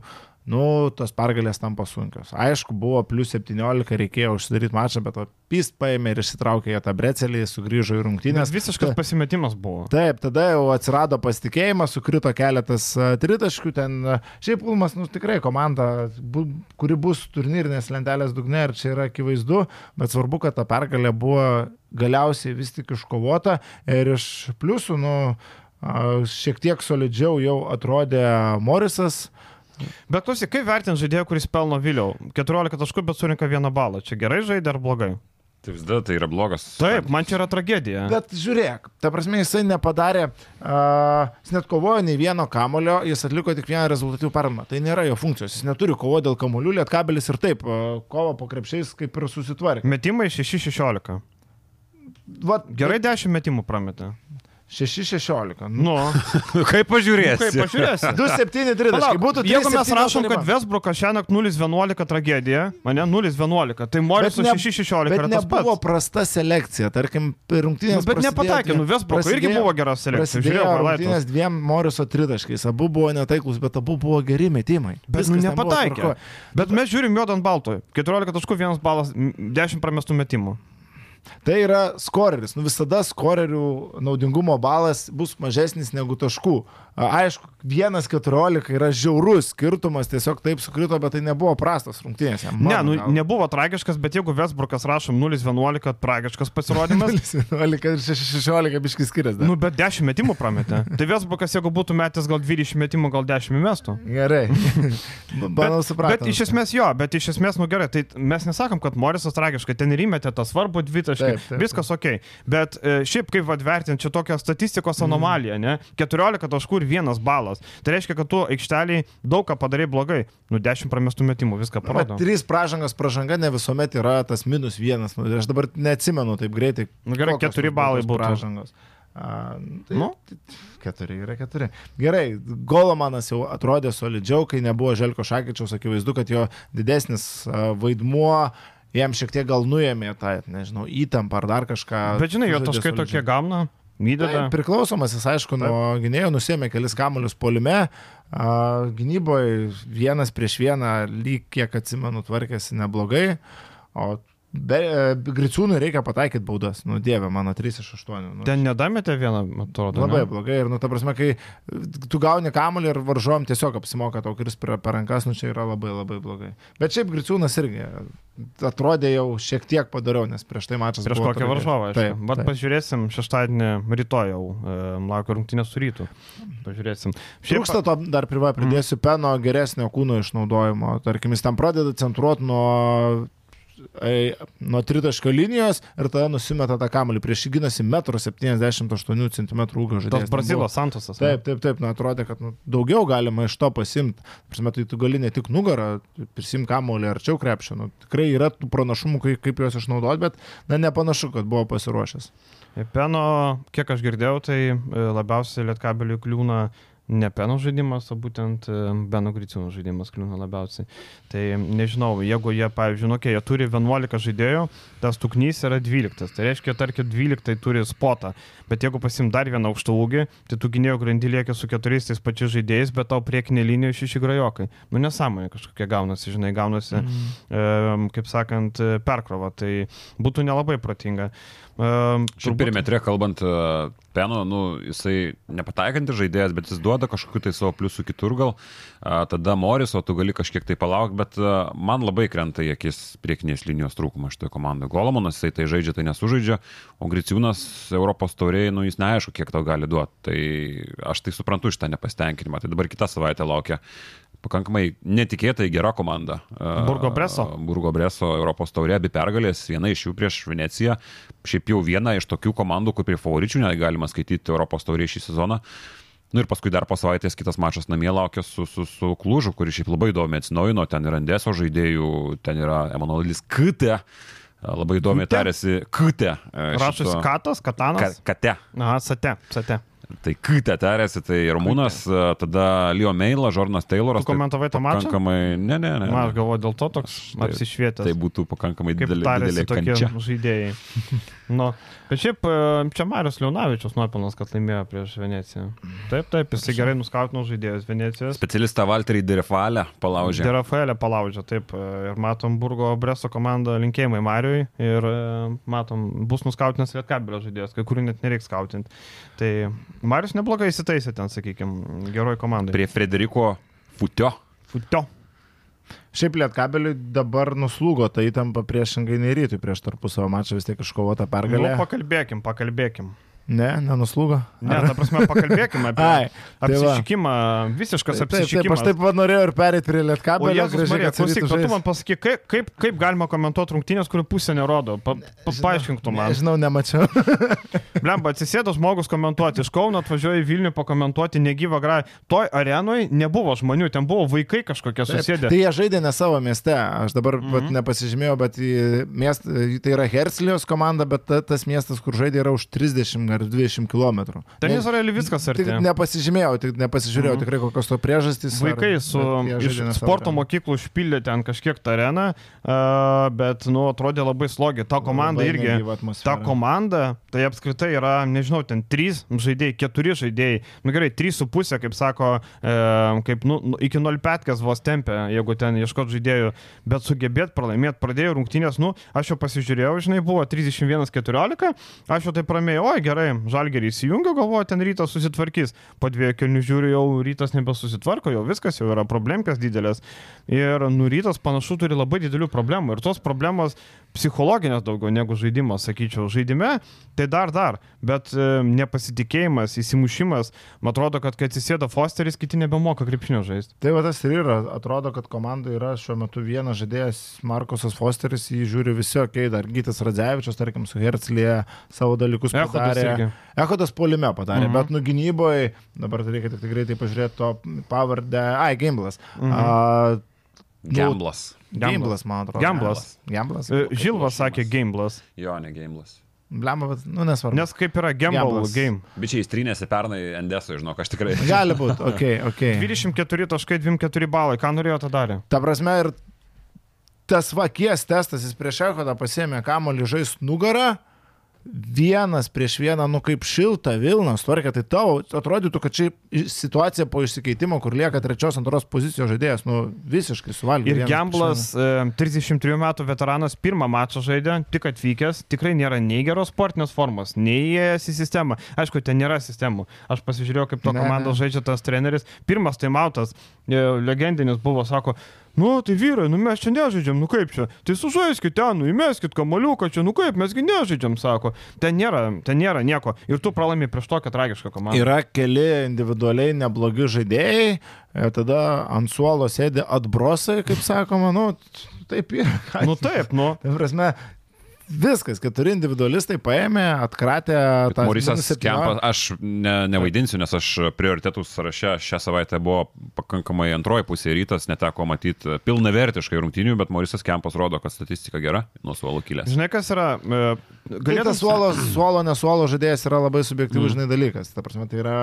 nu, tos pergalės tampa sunkios. Aišku, buvo plus 17, reikėjo užsidaryti mačą, bet pist paėmė ir išsitraukė tą brecelį, sugrįžo į rungtynės. Bet visiškas Ta, pasimetimas buvo. Taip, tada jau atsirado pasitikėjimas, sukrito keletas tritaškių, ten šiaip Ulmas, nu, tikrai komanda, bu, kuri bus turnyrinės lentelės dugne ir čia yra akivaizdu, bet svarbu, kad ta pergalė buvo galiausiai vis tik iškovota ir iš pliusų, nu, šiek tiek solidžiau jau atrodė Morisas, Bet klausyk, kaip vertinti žaidėją, kuris pelno vėliau? 14 taškų, bet surinka vieną balą. Čia gerai žaidė ar blogai? Tai vis dar tai yra blogas. Taip, man čia yra tragedija. Bet žiūrėk, ta prasme, jisai nepadarė, uh, jis net kovojo nei vieno kamulio, jis atliko tik vieną rezultatyvų paramą. Tai nėra jo funkcijos, jis neturi kovo dėl kamuolių, lietkabelis ir taip, uh, kovo po krepšiais kaip ir susitvarkė. Metimai 6-16. Gerai 10 metimų prametė. 6-16. Nu, kaip pažiūrėsi? Nu, kaip pažiūrėsi? 2-7-3. Palauk, būtų 3, jeigu mes rašom, kad Vesbrukas šiandien 0-11 tragedija, mane 0-11, tai Moris 6-16 bet nebuvo prasta selekcija, tarkim, rungtynės. Nu, bet nepataikė, nu Vesbrukas irgi buvo gera selekcija. Žiūrėjau, rungtynės dviem Moriso tritaškais, abu buvo netaiklus, bet abu buvo geri metimai. Bet nu, nepataikė. Bet mes žiūrim juodant baltoj. 14 taškų, 1 balas, 10 pramestų metimų. Tai yra skoreris. Nu, visada skorerių naudingumo balas bus mažesnis negu taškų. Aišku, 1-14 yra žiaurus skirtumas, tiesiog taip sukrito, bet tai nebuvo prastas rungtynėse. Ne, nu, gal. nebuvo tragiškas, bet jeigu Vesbrukas rašom 0-11, tragiškas pasirodymas. 0-11 ir 16 biškis skiriasi. Nu, bet 10 metimų prametė. tai Vesbrukas, jeigu būtų metęs gal 20 metimų, gal 10 mestų. Gerai. Manau, supratau. Bet iš esmės jo, bet iš esmės, nu gerai, tai mes nesakom, kad Morisas tragiškai ten ir įmetė tą svarbų dvitaškį. Viskas ok. Bet e, šiaip kaip vadvertinti, čia tokia statistikos anomalija, ne? 14 taškų ir vienas balas. Tai reiškia, kad tu aikšteliai daug ką padarai blogai. Nu, 10 pramestų metimų, viską parodo. Trys pražangas, pražanga ne visuomet yra tas minus vienas. Nu, aš dabar neatsimenu taip greitai. Nu, gerai, keturi balai būtų. Pražangos. A, tai, nu? Keturi yra keturi. Gerai, Golomanas jau atrodė solidžiau, kai nebuvo Želko Šakyčiaus, akivaizdu, kad jo didesnis vaidmuo jam šiek tiek gal nuėmė tą, nežinau, įtampą ar dar kažką. Bet žinai, jo taškai tokie gamna. Įdeda. Tai, priklausomas jis, aišku, nuo gynėjo, nusėmė kelis kamuolius polime. Gynyboje vienas prieš vieną, lyg kiek atsimenu, tvarkėsi neblogai. O Be, e, Griciūnui reikia pataikyti baudas, nu dieve, mano 3 iš 8. Nu, Ten nedametė vieną, atrodo. Labai ne? blogai ir, nu, ta prasme, kai tu gauni kamuolį ir varžom tiesiog apsimoka tau kuris per, per rankas, nu čia yra labai labai blogai. Bet šiaip Griciūnas irgi atrodė jau šiek tiek padariau, nes prieš tai mačas. Prieš kokią varžovą, aš. Taip, bet taip. pažiūrėsim šeštadienį rytoj jau, e, laukiu rungtynės su rytu. Pažiūrėsim. Šiaip... Trūksta to, dar privai pridėsiu, mm. peno geresnio kūno išnaudojimo. Tarkim, jis tam pradeda centruoti nuo nuo tritaško linijos ir tada nusimeta tą kamuolį. Prieš jį gynasi 1,78 cm ūgio žaidėjas. Tas Brazilas Santosas. Taip, taip, taip, nu, atrodė, kad nu, daugiau galima iš to pasimti. Prasme, tai tu gali ne tik nugarą, prisimti kamuolį arčiau krepšio. Nu, tikrai yra tų pranašumų, kaip, kaip juos išnaudoti, bet na, nepanašu, kad buvo pasiruošęs. Peno, kiek aš girdėjau, tai e, labiausiai lietkabeliui kliūna ne Peno žaidimas, o būtent e, Beno Griciūno žaidimas kliūna labiausiai. Tai nežinau, jeigu jie, pavyzdžiui, nu, okay, jie turi 11 žaidėjų, tas tuknys yra 12. Tai reiškia, tarkim, 12 turi spotą. Bet jeigu pasim dar vieną aukštą ūgį, tai tu gynėjo grandį lieka su keturiais tais pačiais žaidėjais, bet tau priekinė linija šeši grajokai. Nu nesąmonė kažkokia gaunasi, žinai, gaunasi, mm. e, kaip sakant, perkrova. Tai būtų nelabai protinga. E, Šiaip perimetre kalbant, e, Peno, nu, jisai nepataikantis žaidėjas, bet jis duoda kažkokiu tai savo pliusų kitur gal, a, tada Moris, o tu gali kažkiek tai palaukti, bet a, man labai krenta į akis priekinės linijos trūkumas šitoje komandoje. Golomonas jisai tai žaidžia, tai nesužaidžia, o Griciūnas Europos tauriai, nu, jis neaišku, kiek tau gali duoti. Tai aš tai suprantu šitą nepasitenkinimą. Tai dabar kitą savaitę laukia pakankamai netikėtai gera komanda. Burgo Breso. Burgo Breso Europos taurė, abi pergalės, viena iš jų prieš Veneciją. Šiaip jau viena iš tokių komandų, kur prie favoričių negalima skaityti Europos taurė šį sezoną. Nu ir paskui dar po savaitės kitas mačas namie laukia su, su, su Klužu, kuris šiaip labai įdomi atsinaujino, ten yra Andeso žaidėjų, ten yra Emanuelis Kute. Labai įdomiai tarėsi Kute. Rašosi Katas, Katanas. Ka, kate. Aha, Sate, Sate. Tai Kytė tarėsi, tai Ramūnas, tada Leo Meila, Žornas Tayloras. Tu komentavai tą mačą? Pakankamai, ne, ne, ne. Man, aš galvoju, dėl to toks Tai- apsišvietęs. Tai būtų pakankamai didelė, didelė kančia. žaidėjai. nu, bet šiaip e, čia Marius Leonavičius nuopelnas, kad laimėjo prieš Veneciją. Taip, taip, jisai gerai nuskautino žaidėjus Venecijos. Specialistą Valterį Derefalę palaužė. De Rafaelė palaužė, taip. e, Ir matom Burgo Breso komandą linkėjimai Mariui. Ir e, matom, bus nuskautinęs Lietkabelio žaidėjas, kai kurių net nereiks skautinti. Tai Marius neblogai įsitaisė ten, sakykime, geroj komandai. Prie Frederiko Futio. Futio. Šiaip Lietkabeliui dabar nuslūgo ta įtampa priešingai nei rytui prieš tarpusavio mačą vis tiek iškovota Nu, pergalė. pakalbėkim, pakalbėkim. Ne, nenuslūgo. Ne, ta prasme, pakalbėkim apie Ai, tai apsišykimą, visiškas Taip, taip, taip, apsišykimas. aš taip norėjau ir perėti prie Lietkabelio. Marija, klausyk, tu man pasakyk, kaip, kaip, kaip galima komentuoti rungtynės, kurių pusė nerodo. Pa, pa, paaiškink tu man. Nežinau, nemačiau. Blemba, atsisėdo žmogus komentuoti, iš Kauno atvažiuoja į Vilnių pakomentuoti negyvą grą. Toj arenui nebuvo žmonių, ten buvo vaikai kažkokie susėdę. Tai jie žaidė ne savo mieste. Aš dabar mm. -hmm. nepasižymėjau, bet miest, tai yra Herslijos komanda, bet ta, tas miestas, kur žaidė, yra už 30 ar 20 km. Ten Izraelį viskas Tik arti. nepasižymėjau, tik nepasižiūrėjau Mhm. tikrai kokios to priežastys. ar- Vaikai su bet jie iš sporto mokyklų užpildė ten kažkiek tą areną, bet, nu, atrodė labai slogiai. Ta komanda Labai irgi. Ta komanda, tai apskritai yra, nežinau, ten trys žaidėjai, keturi žaidėjai, nu gerai, trys su pusė, kaip sako, e, kaip nu, nu, iki 0,5 vos tempė, jeigu ten ieškot žaidėjų, bet sugebėt pralaimėti, pradėjo rungtynės, nu, aš jau pasižiūrėjau, žinai, buvo 31-14, aš jau tai pramėjau, oi gerai, žalgerį įsijungiau, galvoju, ten rytas susitvarkys, po dviejų kelių žiūriu, jau rytas nebesusitvarko, jau viskas, jau yra problemkas didelės. Ir nu rytas panašu turi labai didelių problemų ir tos problemos psichologinės daugiau negu žaidimas, sakyčiau, žaidime, tai dar dar, bet e, nepasitikėjimas, įsimušimas, man atrodo, kad kai atsisėda Fosteris, kiti nebemoka krepšinio žaisti. Tai va tas ir yra. Atrodo, kad komandai yra šiuo metu vienas žaidėjas, Markusas Fosteris, jį žiūri visi, okei, okay, dar Gytas Radzevičius, tarkim, su Herclėje savo dalykus Echodas padarė. irgi. Echodas polime padarė, Mhm. mhm. bet nu gynyboje, dabar tai reikia tik tai greitai pažiūrėti to pavardę, ai, Gamblas. Mhm. Mhm. Gamblas. Gamblas, man atrodo. Gamblas. Gamblas. E, Žilvas sakė Gameblas, Jo, ne Gamblas. Blemba, bet, nu nesvarbu. nes kaip yra Gamble Gamblas. game. Bičiai įstrynėsi pernai Endeso, žinok, aš tikrai. Gali būti, okei, okay, okei. Okay. 24 taškai, 24 balai, ką norėjo tą darė? Ta prasme ir tas vakies testas, jis prieš Echodą pasėmė kamolį žais nugarą, vienas prieš vieną, nu kaip šilta Vilna, tvarkė, tai tau atrodytų, kad čia situacija po išsikeitimo, kur lieka trečios, antros pozicijos žaidėjas, nu visiškai suvalgė. Ir Gamblas, prieš e, 33 metų veteranas, pirmą mačą žaidė, tik atvykęs, tikrai nėra nei geros sportinės formos, nei įėjęs į sistemą. Aišku, ten nėra sistemų. Aš pasižiūrėjau, kaip to komandos žaidžia tas treneris. Pirmas taimautas, e, legendinis buvo, sako, Nu, tai vyrai, nu mes čia nežaidžiam, nu kaip čia? Tai sužaiskit ten, nu įmeskit kamoliuką čia, nu kaip, mesgi nežaidžiam, sako. Ten nėra, ten nėra nieko. Ir tu pralaimi prieš tokią tragišką komandą. Yra keli individualiai neblogi žaidėjai, ir tada ant suolo sėdi atbrosai, kaip sakoma, nu taip yra. Nu taip, nu. Tai prasme, viskas, keturi individualistai paėmė, atkratė tą Morisas Kempas, aš ne, nevaidinsiu, nes aš prioritetų sąraše šią savaitę buvo pakankamai antroji pusė rytas, neteko matyti pilnavertiškai rungtynių, bet Morisas Kempas rodo, kad statistika gera, nuo suolo kilęs. Žinai, kas yra, e, Galėtum... Tas suolo, suolo, nesuolo žaidėjas yra labai subjektyvus, mm. žinai, dalykas. Ta prasme, tai yra...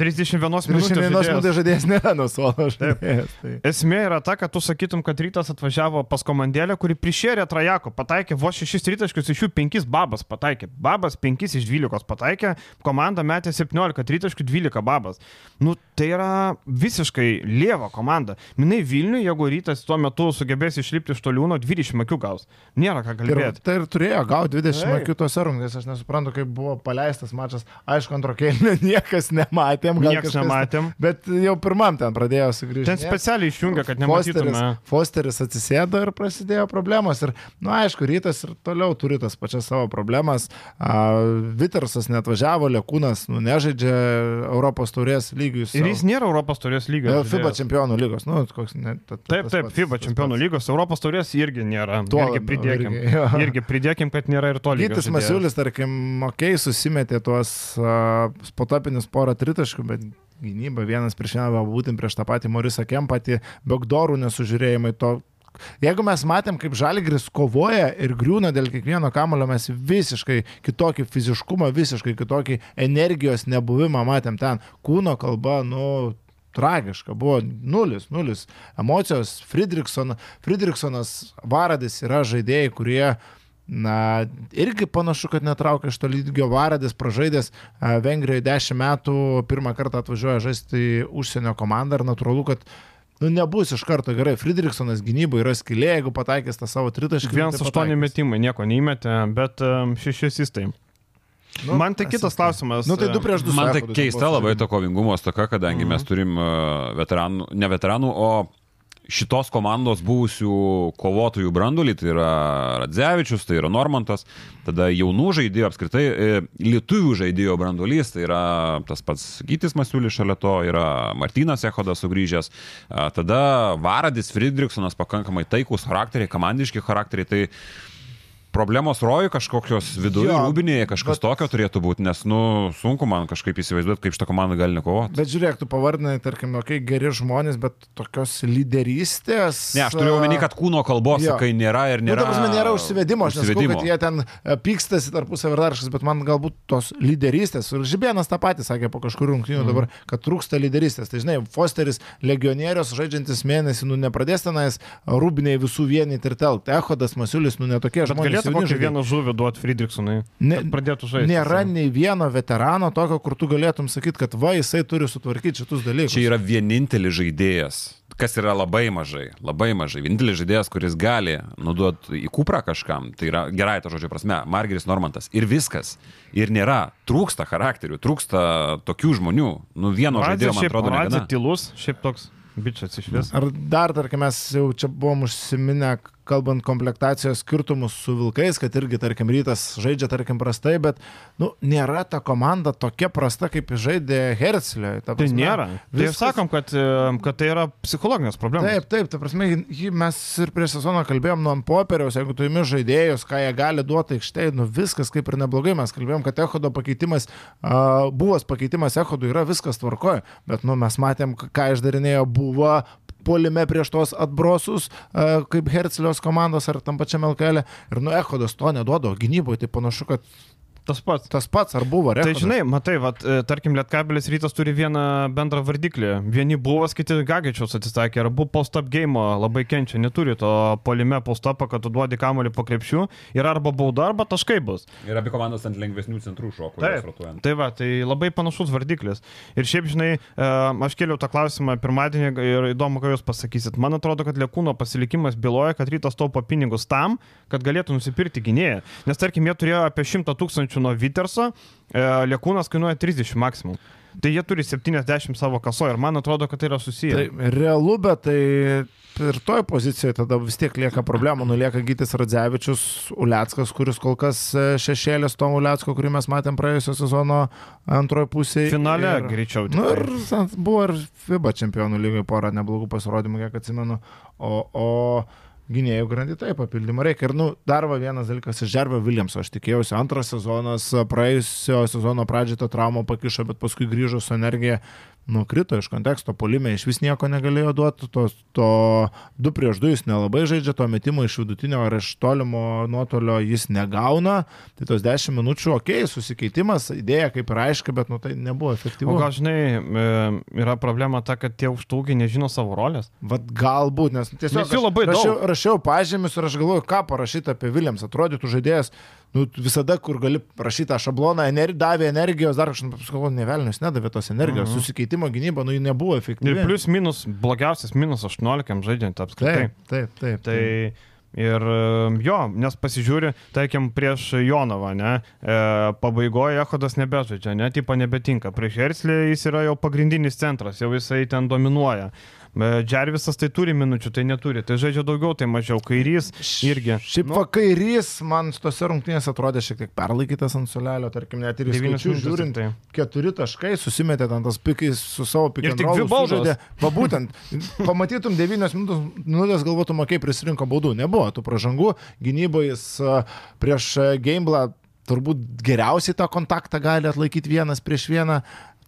31 31 minutės žaidėjas nėra nuo suolo žaidėjas. Tai. Esmė yra ta, kad tu sakytum, kad rytas atvažiavo pas komandėlę, kuri prišėrė trajako, pataikė vos 6 tritaškius, iš jų 5 babas pataikė. Babas 5 iš 12 pataikė, komanda metė 17 tritaškių, 12 babas. Nu, tai yra visiškai lieva komanda. Minai Vilniui, jeigu rytas tuo metu sugebės išlipti iš toliūno, 20 makių gaus. Nėra ką kalbėti. Ir, tai ir turėjo gauti 20 makių kitose rungtynėse, aš nesuprantu, kaip buvo paleistas mačas. Aišku, antro kėlinio niekas nematėm. Niekas kažkas, nematėm. Bet jau pirmam ten pradėjo sugrįžti. Ten specialiai išjungia, kad nematytume. Fosteris, Fosteris atsisėdo ir prasidėjo problemos. Ir, na, nu, aišku, rytas ir toliau turi tas pačias savo problemas. Vitersas net važiavo, Lekūnas, nu, nežaidžia Europos taurės lygius. Ir jis nėra Europos taurės lygos. FIBA čempionų lygos. Nu, koks, ne, ta, ta, taip, taip, FIBA čempionų lygos. Europos taurės irgi nėra. Tuo irgi pridėkim. Irgi, irgi pridėkim, kad nėra ir to lygio. Gytis Masiulis, tarkim, okay, susimetė tuos uh, spotapinius porą tritaškų, bet gynyba vienas prieš vieną, būtent prieš tą patį Morisą Kempatį, Begdorų nesužiūrėjimai to. Jeigu mes matėm, kaip Žalgris kovoja ir griūna dėl kiekvieno kamulio, mes visiškai kitokį fiziškumą, visiškai kitokį energijos nebuvimą matėm ten. Kūno kalba, nu, tragiška, buvo nulis, nulis. Emocijos, Friedrichson, Friedrichsonas, Varadis yra žaidėjai, kurie uh, Na, irgi panašu, kad netraukia iš to lygio varadės, pražaidęs Vengrijoje 10 metų, pirmą kartą atvažiuoja žaisti užsienio komandą ir natūralu, kad nu, nebus iš karto gerai. Friedrichsonas gynyboje yra skilė, jeigu pataikys tą savo tritaškį. Vienas tai aštuoni metimai, nieko neįmetė, bet um, šešis įstain. Nu, man tai kitas klausimas. Nu, tai du prieš du. Man tai keista labai to kovingumo stoka, kadangi mhm. mes turim uh, veteranų, ne veteranų, o šitos komandos buvusių kovotojų brandulį, tai yra Radzevičius, tai yra Normantas, tada jaunų žaidėjų apskritai, e, lietuvių žaidėjo brandulys, tai yra tas pats Gytis Masiulis šalia to, yra Martinas Ehodas sugrįžęs, tada Varadis Friedrichsonas pakankamai taikus charakteriai, komandiški charakteriai, tai problemos rojų kažkokios viduje, rūbinėje, kažkas bet... tokio turėtų būti, nes, nu, sunku man kažkaip įsivaizduoti, kaip šitą komandą gali nekovoti. Bet žiūrėk, tu pavardinai, tarkim, okei, okay, geri žmonės, bet tokios lyderystės. Ne, aš turiu omeny, kad kūno kalbos, jo. kai nėra ir nėra. Nu, ta prasme, nėra užsivedimo, aš nesakau, kad jie ten e, pykstasi tarpusavį ir dar kažkas, bet man galbūt tos lyderystės, ir Žibėnas tą patį sakė po kažkurių rungtynių mm. dabar, kad trūksta lyderystės. Tai žinai, Fosteris, legionierius, žaidžiantis mėnesį, nu nepradės tenais rūbiniai visų vienyti ir telkti. Ehodas Masiulis, nu netokie žmonės galėtų kokį vieną žuvį duoti Friedrichsonui. Ne, pradėtų žaisti. Nėra nei vieno veterano tokio, kur tu galėtum sakyti, kad va, jisai turi sutvarkyti šitus dalykus. Čia yra vienintelis žaidėjas, kas yra labai mažai, labai mažai. Vienintelis žaidėjas, kuris gali nuduoti į kuprą kažkam, tai yra gerai to žodžio prasme, Margeris Normantas. Ir viskas. Ir nėra. Trūksta charakterių, trūksta tokių žmonių. Nu, vieno žaidėjo, man atrodo, negana. Tylus, šiaip toks bičias iš vis. Ar dar, tarkim, mes jau čia buvom užsiminę, kalbant komplektacijos skirtumus su Vilkais, kad irgi, tarkim, rytas žaidžia, tarkim, prastai, bet, nu, nėra ta komanda tokia prasta, kaip žaidė Hertzlė. Tai nėra. Tai viskas... Tai sakom, kad, e, kad tai yra psichologinės problemos. Taip, taip, ta prasme, mes ir prieš sezoną kalbėjom nuo popieriaus, jeigu tu imi žaidėjus, ką jie gali duoti aikštėje, nu viskas kaip ir neblogai, mes kalbėjom, kad Ehodo pakeitimas, uh, buvęs pakeitimas Ehodui yra viskas tvarkoje, bet, nu, mes matėm, ką išdarinėjo buvo polime prieš tos atbrosus, kaip Hercelios komandos ar tam pačiam LKL. Ir nu, Echodas to neduodo gynyboje, tai panašu, kad Tas pats. Tas pats, ar buvo, ar ne? Tai žinai, matai, vat, e, tarkim, Lietkabelis rytas turi vieną bendrą vardiklį. Vieni buvo, kiti Gagičius atsisakė, ar buvo post-up game labai kenčia, neturi to polime post-upą, kad tu duodi kamolį po krepšių ir arba bauda, arba taškai bus. Ir abi komandos ant lengvesnių centrų šoko. Taip, tai va, tai labai panašus vardiklis. Ir šiaip, žinai, e, aš kėliau tą klausimą pirmadienį ir įdomu, ką jūs pasakysit. Man atrodo, kad Lekūno pasilikimas byloja, kad rytas taupo pinigus tam, kad galėtų nusipirkti gynėją. Nes tarkim, jie turėjo apie 100 tūkstančių tūkstančių nuo Viterso, e, Liekūnas kainuoja 30 maksimum. Tai jie turi 70 savo kaso ir man atrodo, kad tai yra susiję. Tai realu, bet tai ir toj pozicijoje tada vis tiek lieka problemų. Nulieka Gytis Radzevičius, Uleckas, kuris kol kas e, šešėlės to Ulecko, kurį mes matėm praėjusio sezono antroje pusėje. Finale ir, greičiau. Nu, ir buvo ir FIBA čempionų lygoje porą neblogų pasirodymų, kiek atsimenu. O, o gynėjų grandį taip papildymą reikia. Ir, nu, dar va vienas dalykas iš Žervio Williamso, aš tikėjausi, antras sezonas, praėjusio sezono pradžioje tą traumą pakišo, bet paskui grįžo su energija. Nukrito iš konteksto, polime iš vis nieko negalėjo duoti, to, to 2 prieš 2 jis nelabai žaidžia, to metimo iš vidutinio ar iš tolimo nuotolio jis negauna, tai tos 10 minučių, okei, okay, susikeitimas, idėja kaip ir aiški, bet nu, tai nebuvo efektyvu. O gal žinai, e, yra problema ta, kad tie užtūgiai nežino savo rolės. Vat galbūt, nes tiesiog Nes jų labai rašiau, daug. rašiau pažymius ir aš galvoju, ką parašyti apie Viljams. Atrodytų žaidėjas, nu, visada, kur gali rašyti tą šabloną, ener davė energijos, dar kažkas, paskui, ne velnius, nedavė tos energijos, mhm. susikeitimo gynyba, nu, ji nebuvo efektyvi. Ir plus minus, blogiausias minus 18 žaidžiant apskritai. Taip, taip, taip. Tai ir e, jo, nes pasižiūri, tarkim, prieš Jonavą, ne, e, pabaigoje Ehodas nebežaidžia, ne, tipo nebetinka. Prieš Herslį jis yra jau pagrindinis centras, jau jisai ten dominuoja. E, Džervisas tai turi minučių, tai neturi. Tai žaidžia daugiau, tai mažiau. Kairys irgi. Šiaip nu, vakairys man tose rungtynėse atrodė šiek tiek perlaikytas ant sulelio, tarkim, net ir minutės žiūrint, tiktai. keturi taškai, susimetė ten tas pikais su savo Ir tik dvi baudos. Va būtent, pamatytum 9 minutės, galvotum, kaip prisirinko baudų. Nebuvo tų pražangų, gynyboje jis a, prieš a, Gameblą turbūt geriausiai tą kontaktą gali atlaikyti vienas prieš vieną.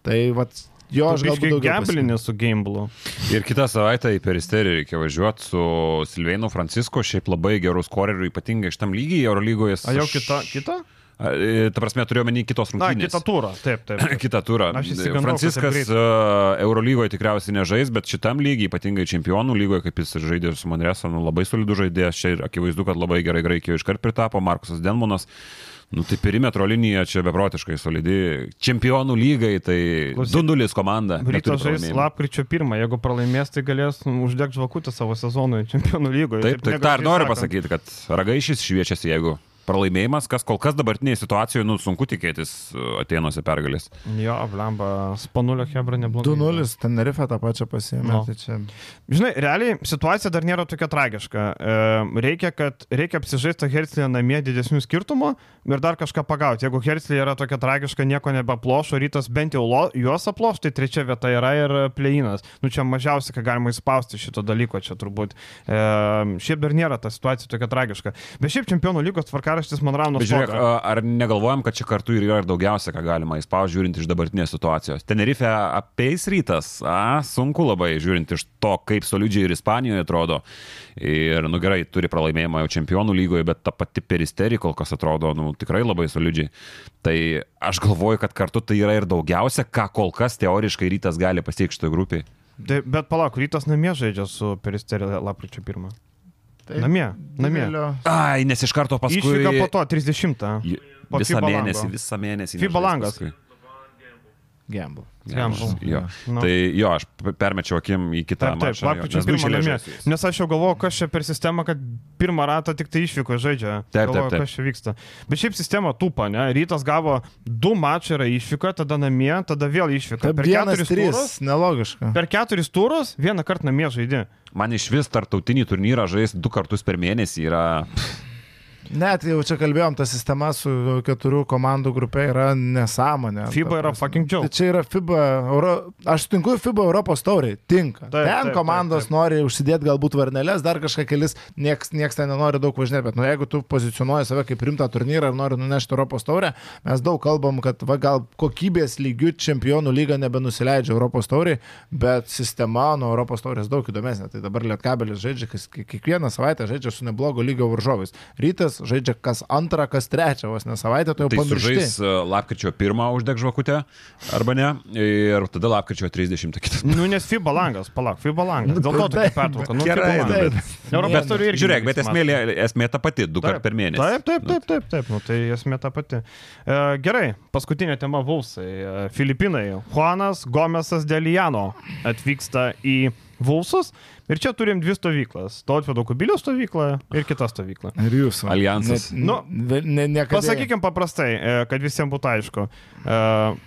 Tai vat, jo aš galbūt. Gamblinė su Gamblu. Ir kitą savaitę į Peristerį reikia važiuoti su Silveinu Francisko, šiaip labai gerus korerių, ypatingai šitam lygiai Eurolygoje. A jau kita? kita? E, Ta prasme, turiu menį kitos Na, rungtynės. kitą turą. Taip, taip. taip. Kitą turą. Aš Franciskas uh, Eurolygoje tikriausiai nežais, bet šitam lygiai, ypatingai čempionų lygoje, kaip jis ir žaidė su Manresu, nu, labai solidų žaidėjas. Čia ir akivaizdu, kad labai gerai Graikijoje iškart pritapo Markusas Denmonas. Nu, tai perimetro linija čia beprotiškai solidi. Čempionų lygai, tai Klausyk, 2-0 komanda. Rytas žais lapkričio pirmą, jeigu pralaimės, tai galės uždegti žvakutę savo sezonui čempionų lygoje. Taip, taip, tą ir noriu pasakyti, kad ragaišys šviečiasi, jeigu pralaimėjimas, kas kol kas dabartinėje situacijoje, nu, sunku tikėtis uh, Atenuose pergalės. Jo, blemba, spanulio hebra neblogai. 2-0, Tenerife tą pačią pasiėmė. No. Tai čia... Žinai, realiai situacija dar nėra tokia tragiška. E, reikia, kad reikia apsižaisti Herslėje namie didesnių skirtumų ir dar kažką pagauti. Jeigu Herslėje yra tokia tragiška, nieko nebeplošo, rytas bent jau lo, juos aploš, tai trečia vieta yra ir pleinas. Nu čia mažiausia, ką galima įspausti šito dalyko čia turbūt. E, šiaip dar nėra ta situacija tokia tragiška. Bet šiaip čempionų lygos tvarkaraštis man raunas. Bet žiūrėk, ar negalvojam, kad čia kartu ir yra ir daugiausia, ką galima įspausti, žiūrint iš dabartinės situacijos. Tenerife apeis rytas, a, sunku labai, žiūrint iš to, kaip solidžiai ir Ispanijoje atrodo. Ir, nu gerai, turi pralaimėjimą jau čempionų lygoje, bet ta pati peristerija kol kas atrodo, nu, tikrai labai solidžiai. Tai aš galvoju, kad kartu tai yra ir daugiausia, ką kol kas teoriškai rytas gali pasiekti šitoje grupėje. Tai, bet palauk, rytas namie žaidžia su peristerija lapkričio pirmą. Tai Namie, namie. didelio- Ai, nes iš karto paskui... Išvyka po to 30. J- po Visą mėnesį, visą mėnesį. FIBA nežais langas. paskui. Gamble. Gamble. Jo. Nu. Tai jo, aš permečiau akim į kitą Taip, taip, mačą. lapkričio pirmą jais. Nes aš jau galvoju, kas čia per sistemą, kad pirmą ratą tik tai išvyko žaidžia. Taip, Galvoju, taip, taip. Kas čia vyksta. Bet šiaip sistema tupa, ne? Rytas gavo du mačai yra išvyko, tada namie, tada vėl išvyko. Taip, Per vienas, keturis trys, turus. nelogiška. Per keturis turus vieną kartą namie žaidė. Man iš vis tartautinį turnyrą žais du kartus per mėnesį yra... Net jau čia kalbėjom, ta sistema su keturių komandų grupė yra nesąmonė. FIBA yra fucking joke. Tai čia yra FIBA, Euro... aš sutinku, FIBA Europos tauriai tinka. Taip, Ten taip, komandos taip, taip. nori užsidėti galbūt varneles, dar kažką kelis, nieks, nieks ten nenori daug važinėti, bet nu, jeigu tu pozicionuoji save kaip rimtą turnyrą ir nori nunešti Europos taurę, mes daug kalbam, kad va, gal kokybės lygių čempionų lyga nebenusileidžia Europos tauriai, bet sistema nuo Europos taurės daug įdomesnė. Tai dabar Lietkabelis žaidžia, kiekvieną savaitę žaidžia su neblogo lygio varžovais. Rytas žaidžia kas antrą, kas trečią, vos ne savaitę, tai jau Tai pamiršti. sužais e, lapkričio pirmą uždeg žvakutę, arba ne, ir tada lapkričio 30 kitas. Nu, nes FIBA langas, palauk, FIBA langas. Dėl to tokia taip, pertrauka. Nu, gerai, taip. Europos Ne, taurių irgi. Žiūrėk, bet esmė, esmė ta pati, du kartus per mėnesį. Taip, taip, taip, taip, taip, nu, tai esmė ta pati. E, gerai, paskutinė tema Vulsai. E, Filipinai. Juanas Gomesas Deliano atvyksta į Vulsus ir čia turim dvi stovyklas. Tautvido Kubilio stovyklą ir kitą stovyklą. Ir jūs. Ne, Nu, ne, ne, niekada. Pasakykime paprastai, e, kad visiems būtų aišku. E,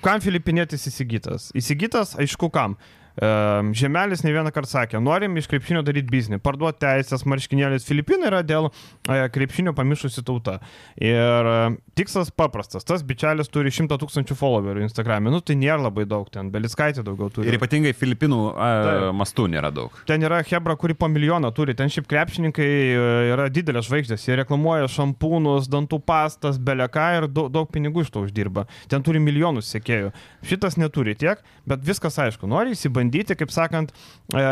Kam filipinėtis įsigytas? Įsigytas, aišku, kam. E, Žemelis ne vieną kartą sakė, norim iš krepšinio daryti biznį, parduoti teisės, marškinėlis. Filipinai yra dėl e, krepšinio pamišusi tauta. Ir e, tikslas paprastas. Tas bičelis turi 100 tūkstančių followerių Instagram'e. Nu tai nėra labai daug ten. Belickaitė daugiau turi. Ir ypatingai Filipinų a, Taip. mastų nėra daug. Ten yra Hebra, kuri po milijoną turi. Ten šiaip krepšininkai e, yra didelės žvaigždės. Jie reklamuoja šampūnus, dantų pastas, beleką ir daug, daug pinigų iš to uždirba. Ten turi milijonus sekėjų. Šitas neturi tiek, bet viskas aišku. Nori įsibandyti, kaip sakant, e,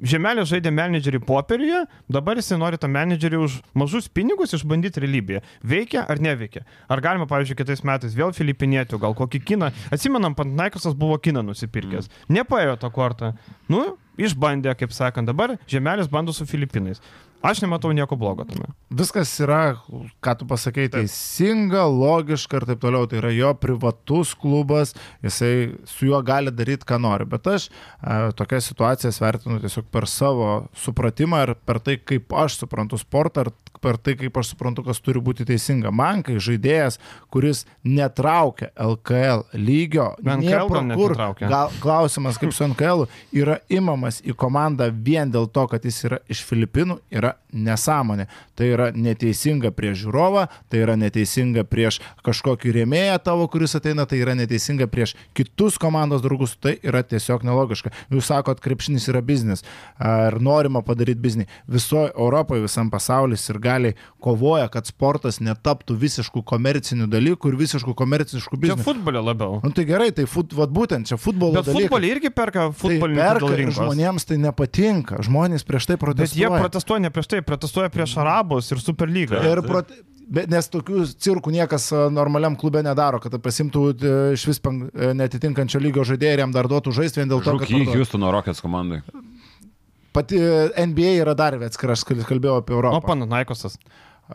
Žemelė žaidė menedžerį popieriuje, dabar jisai nori tą menedžerį už mažus pinigus išbandyti realybėje. Veikia ar neveikia? Ar galima, pavyzdžiui, kitais metais vėl filipinėti, o gal kokį kiną? Atsimenam, Pantnaikosas buvo kiną nusipirkęs. Nepaėjo tą kortą. Nu, išbandė, kaip sakant, dabar Žemelis bando su Filipinais. Aš nematau nieko blogo tame. Viskas yra, ką tu pasakei, teisinga, logiška ir taip toliau. Tai yra jo privatus klubas, jisai su juo gali daryti, ką nori. Bet aš e, tokias situacijas vertinu tiesiog per savo supratimą ir per tai, kaip aš suprantu sportą ir per tai, kaip aš suprantu, kas turi būti teisinga. Man, kai žaidėjas, kuris netraukia LKL lygio, NKL nie gal pro net kur, netraukia. gal, klausimas, kaip su NKL, yra imamas į komandą vien dėl to, kad jis yra iš Filipinų, yra nesąmonė. Tai yra neteisinga prieš žiūrovą, tai yra neteisinga prieš kažkokį rėmėją tavo, kuris ateina, tai yra neteisinga prieš kitus komandos draugus, tai yra tiesiog nelogiška. Jūs sakot, krepšinis yra biznis, ar norima padaryti biznį. Visoje Europoje, visam pasaulis ir galiai kovoja, kad sportas netaptų visiškų komercinių dalykų ir visiškų komerciškų Čia biznių. futbolė labiau. Nu tai gerai, tai fut, vat, būtent čia futbolo Bet dalykai. futbolį irgi perka Tai futbolininkų perka žmonėms tai nepatinka. Žmonės prieš tai Bet jie protestuoja. protestuoja ne prieš tai, protestuoja prieš arabus ir superlygą. Ir prote... Bet nes tokių cirkų niekas a, normaliam klube nedaro, kad pasimtų e, iš vis e, netitinkančio lygio žaidėją ir jam dar duotų žaisti vien dėl to, kad Žuky. Houstono Rockets komandai. Pati NBA yra dar atskira, aš kal- kalbėjau apie O Europą.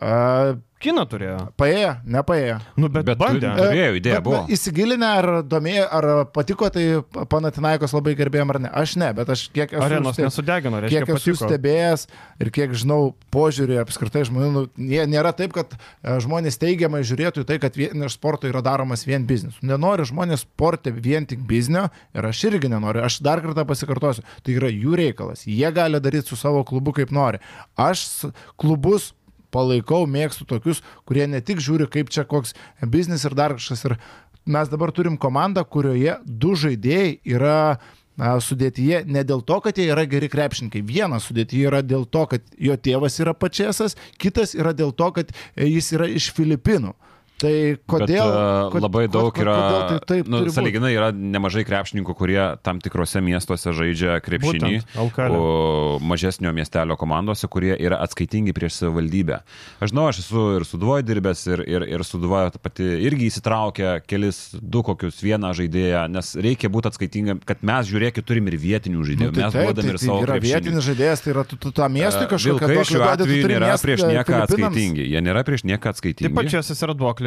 A, Kiną turėjo. Paėjo, nepaėjo. Nu, bet, Bet bandė. tu- Turėjo, idėja Bet, buvo. na, Įsigilinę ar domėjo, ar patiko, tai Panatinaikos labai gerbėjom ar ne. Aš ne, bet aš kiek esu, Arenos ste- nesudegino, kiek reiškia, esu patiko. stebėjęs ir kiek žinau požiūrį apskritai žmonių, nu, nė- nėra taip, kad e, žmonės teigiamai žiūrėtų į tai, kad vien, iš sporto yra daromas vien biznis. Nenori žmonės sportė vien tik biznio ir aš irgi nenoriu. Aš dar kartą pasikartosiu, tai yra jų reikalas. Jie gali daryti su savo klubu kaip nori. Aš klubus palaikau, mėgstu tokius, kurie ne tik žiūri, kaip čia koks biznis ir dar kažkas. Ir mes dabar turim komandą, kurioje du žaidėjai yra sudėtyje ne dėl to, kad jie yra geri krepšininkai. Vienas sudėtyje yra dėl to, kad jo tėvas yra pačiasas, kitas yra dėl to, kad jis yra iš Filipinų. Tai kodėl? Bet, uh, kod- labai daug kod- yra, kodėl tai taip nu, saliginai yra nemažai krepšininkų, kurie tam tikrose miestuose žaidžia krepšinį, Būtent, o mažesnio miestelio komandose, kurie yra atskaitingi prieš savivaldybę. Aš žinau, aš esu ir su Duoju dirbęs, ir, ir, ir su Duoju pati irgi įsitraukia kelis, du kokius, vieną žaidėją, nes reikia būti atskaitingam, kad mes, žiūrėkit, turim ir vietinių žaidėjų, Nu, tai mes duodam tai, ir tai savo yra krepšinį. vietinis žaidėjas, tai yra tu, tu tą miestą E, kažkokią Vilkai šiuo atveju nėra miestą prieš nieką atskaitingi. Jie nėra prieš nieką atskaitingi. Taip pat čia esi yra duoklė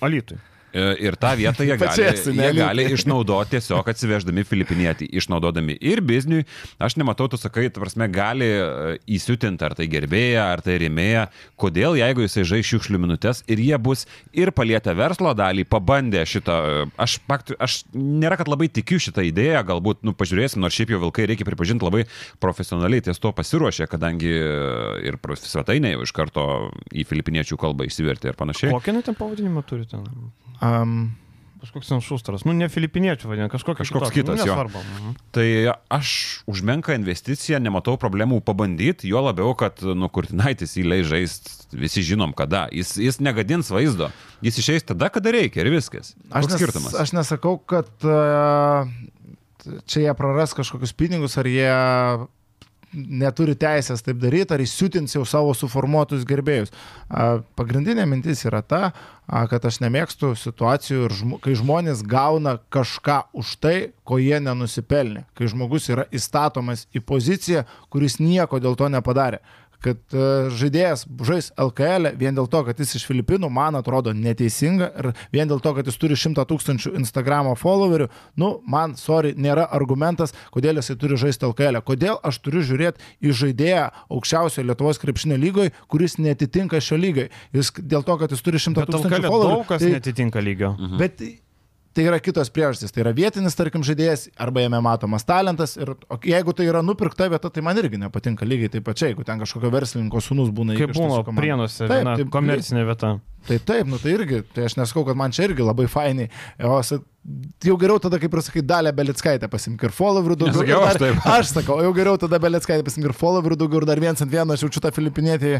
Alitui. E, Ir tą vietą jie gali, jie gali išnaudoti tiesiog atsiveždami filipinietį, išnaudodami ir bizniui. Aš nematau, tu sakai, tu prasme, gali e, įsiutinti ar tai gerbėją, ar tai rėmėją. Kodėl, jeigu jisai žais šiukšlių minutės ir jie bus ir palietę verslo dalį, pabandę šitą. e, Aš, faktu, aš nėra, kad labai tikiu šitą idėją, galbūt, nu, pažiūrėsim, nors šiaip jau vilkai reikia pripažinti labai profesionaliai ties to pasiruošė, kadangi e, ir svetainė jau iš karto į filipiniečių kalbą išsivertė ir panašiai. Kokį jinai ten pavadinimą turi ten? Um, Kažkoks ten šustras. Nu, ne filipiniečių vadina, kažkoks Kažkoks kitas, jo. Nesvarbu. Mhm. Tai aš už menką investiciją nematau problemų pabandyti, juo labiau, kad nu, Kurtinaitis įlei žaisti, visi žinom kada. Jis, jis negadins vaizdo, jis išeis tada, kada reikia ir viskas. Aš, nes, skirtumas? aš nesakau, kad uh, čia jie praras kažkokius pinigus, ar jie neturi teisės taip daryti, ar įsiutins jau savo suformuotus gerbėjus. Pagrindinė mintis yra ta, kad aš nemėgstu situacijų, žmo, kai žmonės gauna kažką už tai, ko jie nenusipelnė. Kai žmogus yra įstatomas į poziciją, kuris nieko dėl to nepadarė kad e, žaidėjas žais LKL vien dėl to, kad jis iš Filipinų, man atrodo neteisinga ir vien dėl to, kad jis turi 100 tūkstančių Instagramo followerių, nu, man, sorry, nėra argumentas, kodėl jisai turi žaisti LKL. Kodėl aš turiu žiūrėti į žaidėją aukščiausioje Lietuvos krepšinio lygoje, kuris netitinka šio lygai. Jis dėl to, kad jis turi 100 Bet tūkstančių followerių. daug kas tai- netitinka lygio. Mhm. Bet tai yra kitos priežastys. Tai yra vietinis, tarkim, žaidėjas, arba jame matomas talentas. Ir o jeigu tai yra nupirkta vieta, tai man irgi nepatinka lygiai taip pačiai, jeigu ten kažkokio verslininko sunus būna Kaip įkištas į buvo prienuose, Taip, viena taip, komercinė vieta. Tai taip, nu tai irgi, tai aš nesakau, kad man čia irgi labai fainai. O jau geriau tada, kaip ir sakai, dalę Belickaitę pasimk ir followerių daugiau. Nesakiau ir aš dar- taip. Aš sakau, jau geriau tada Belickaitę pasimk ir followerių daugiau ir dar viens ant vieno, aš jaučiu tą filipinėtį.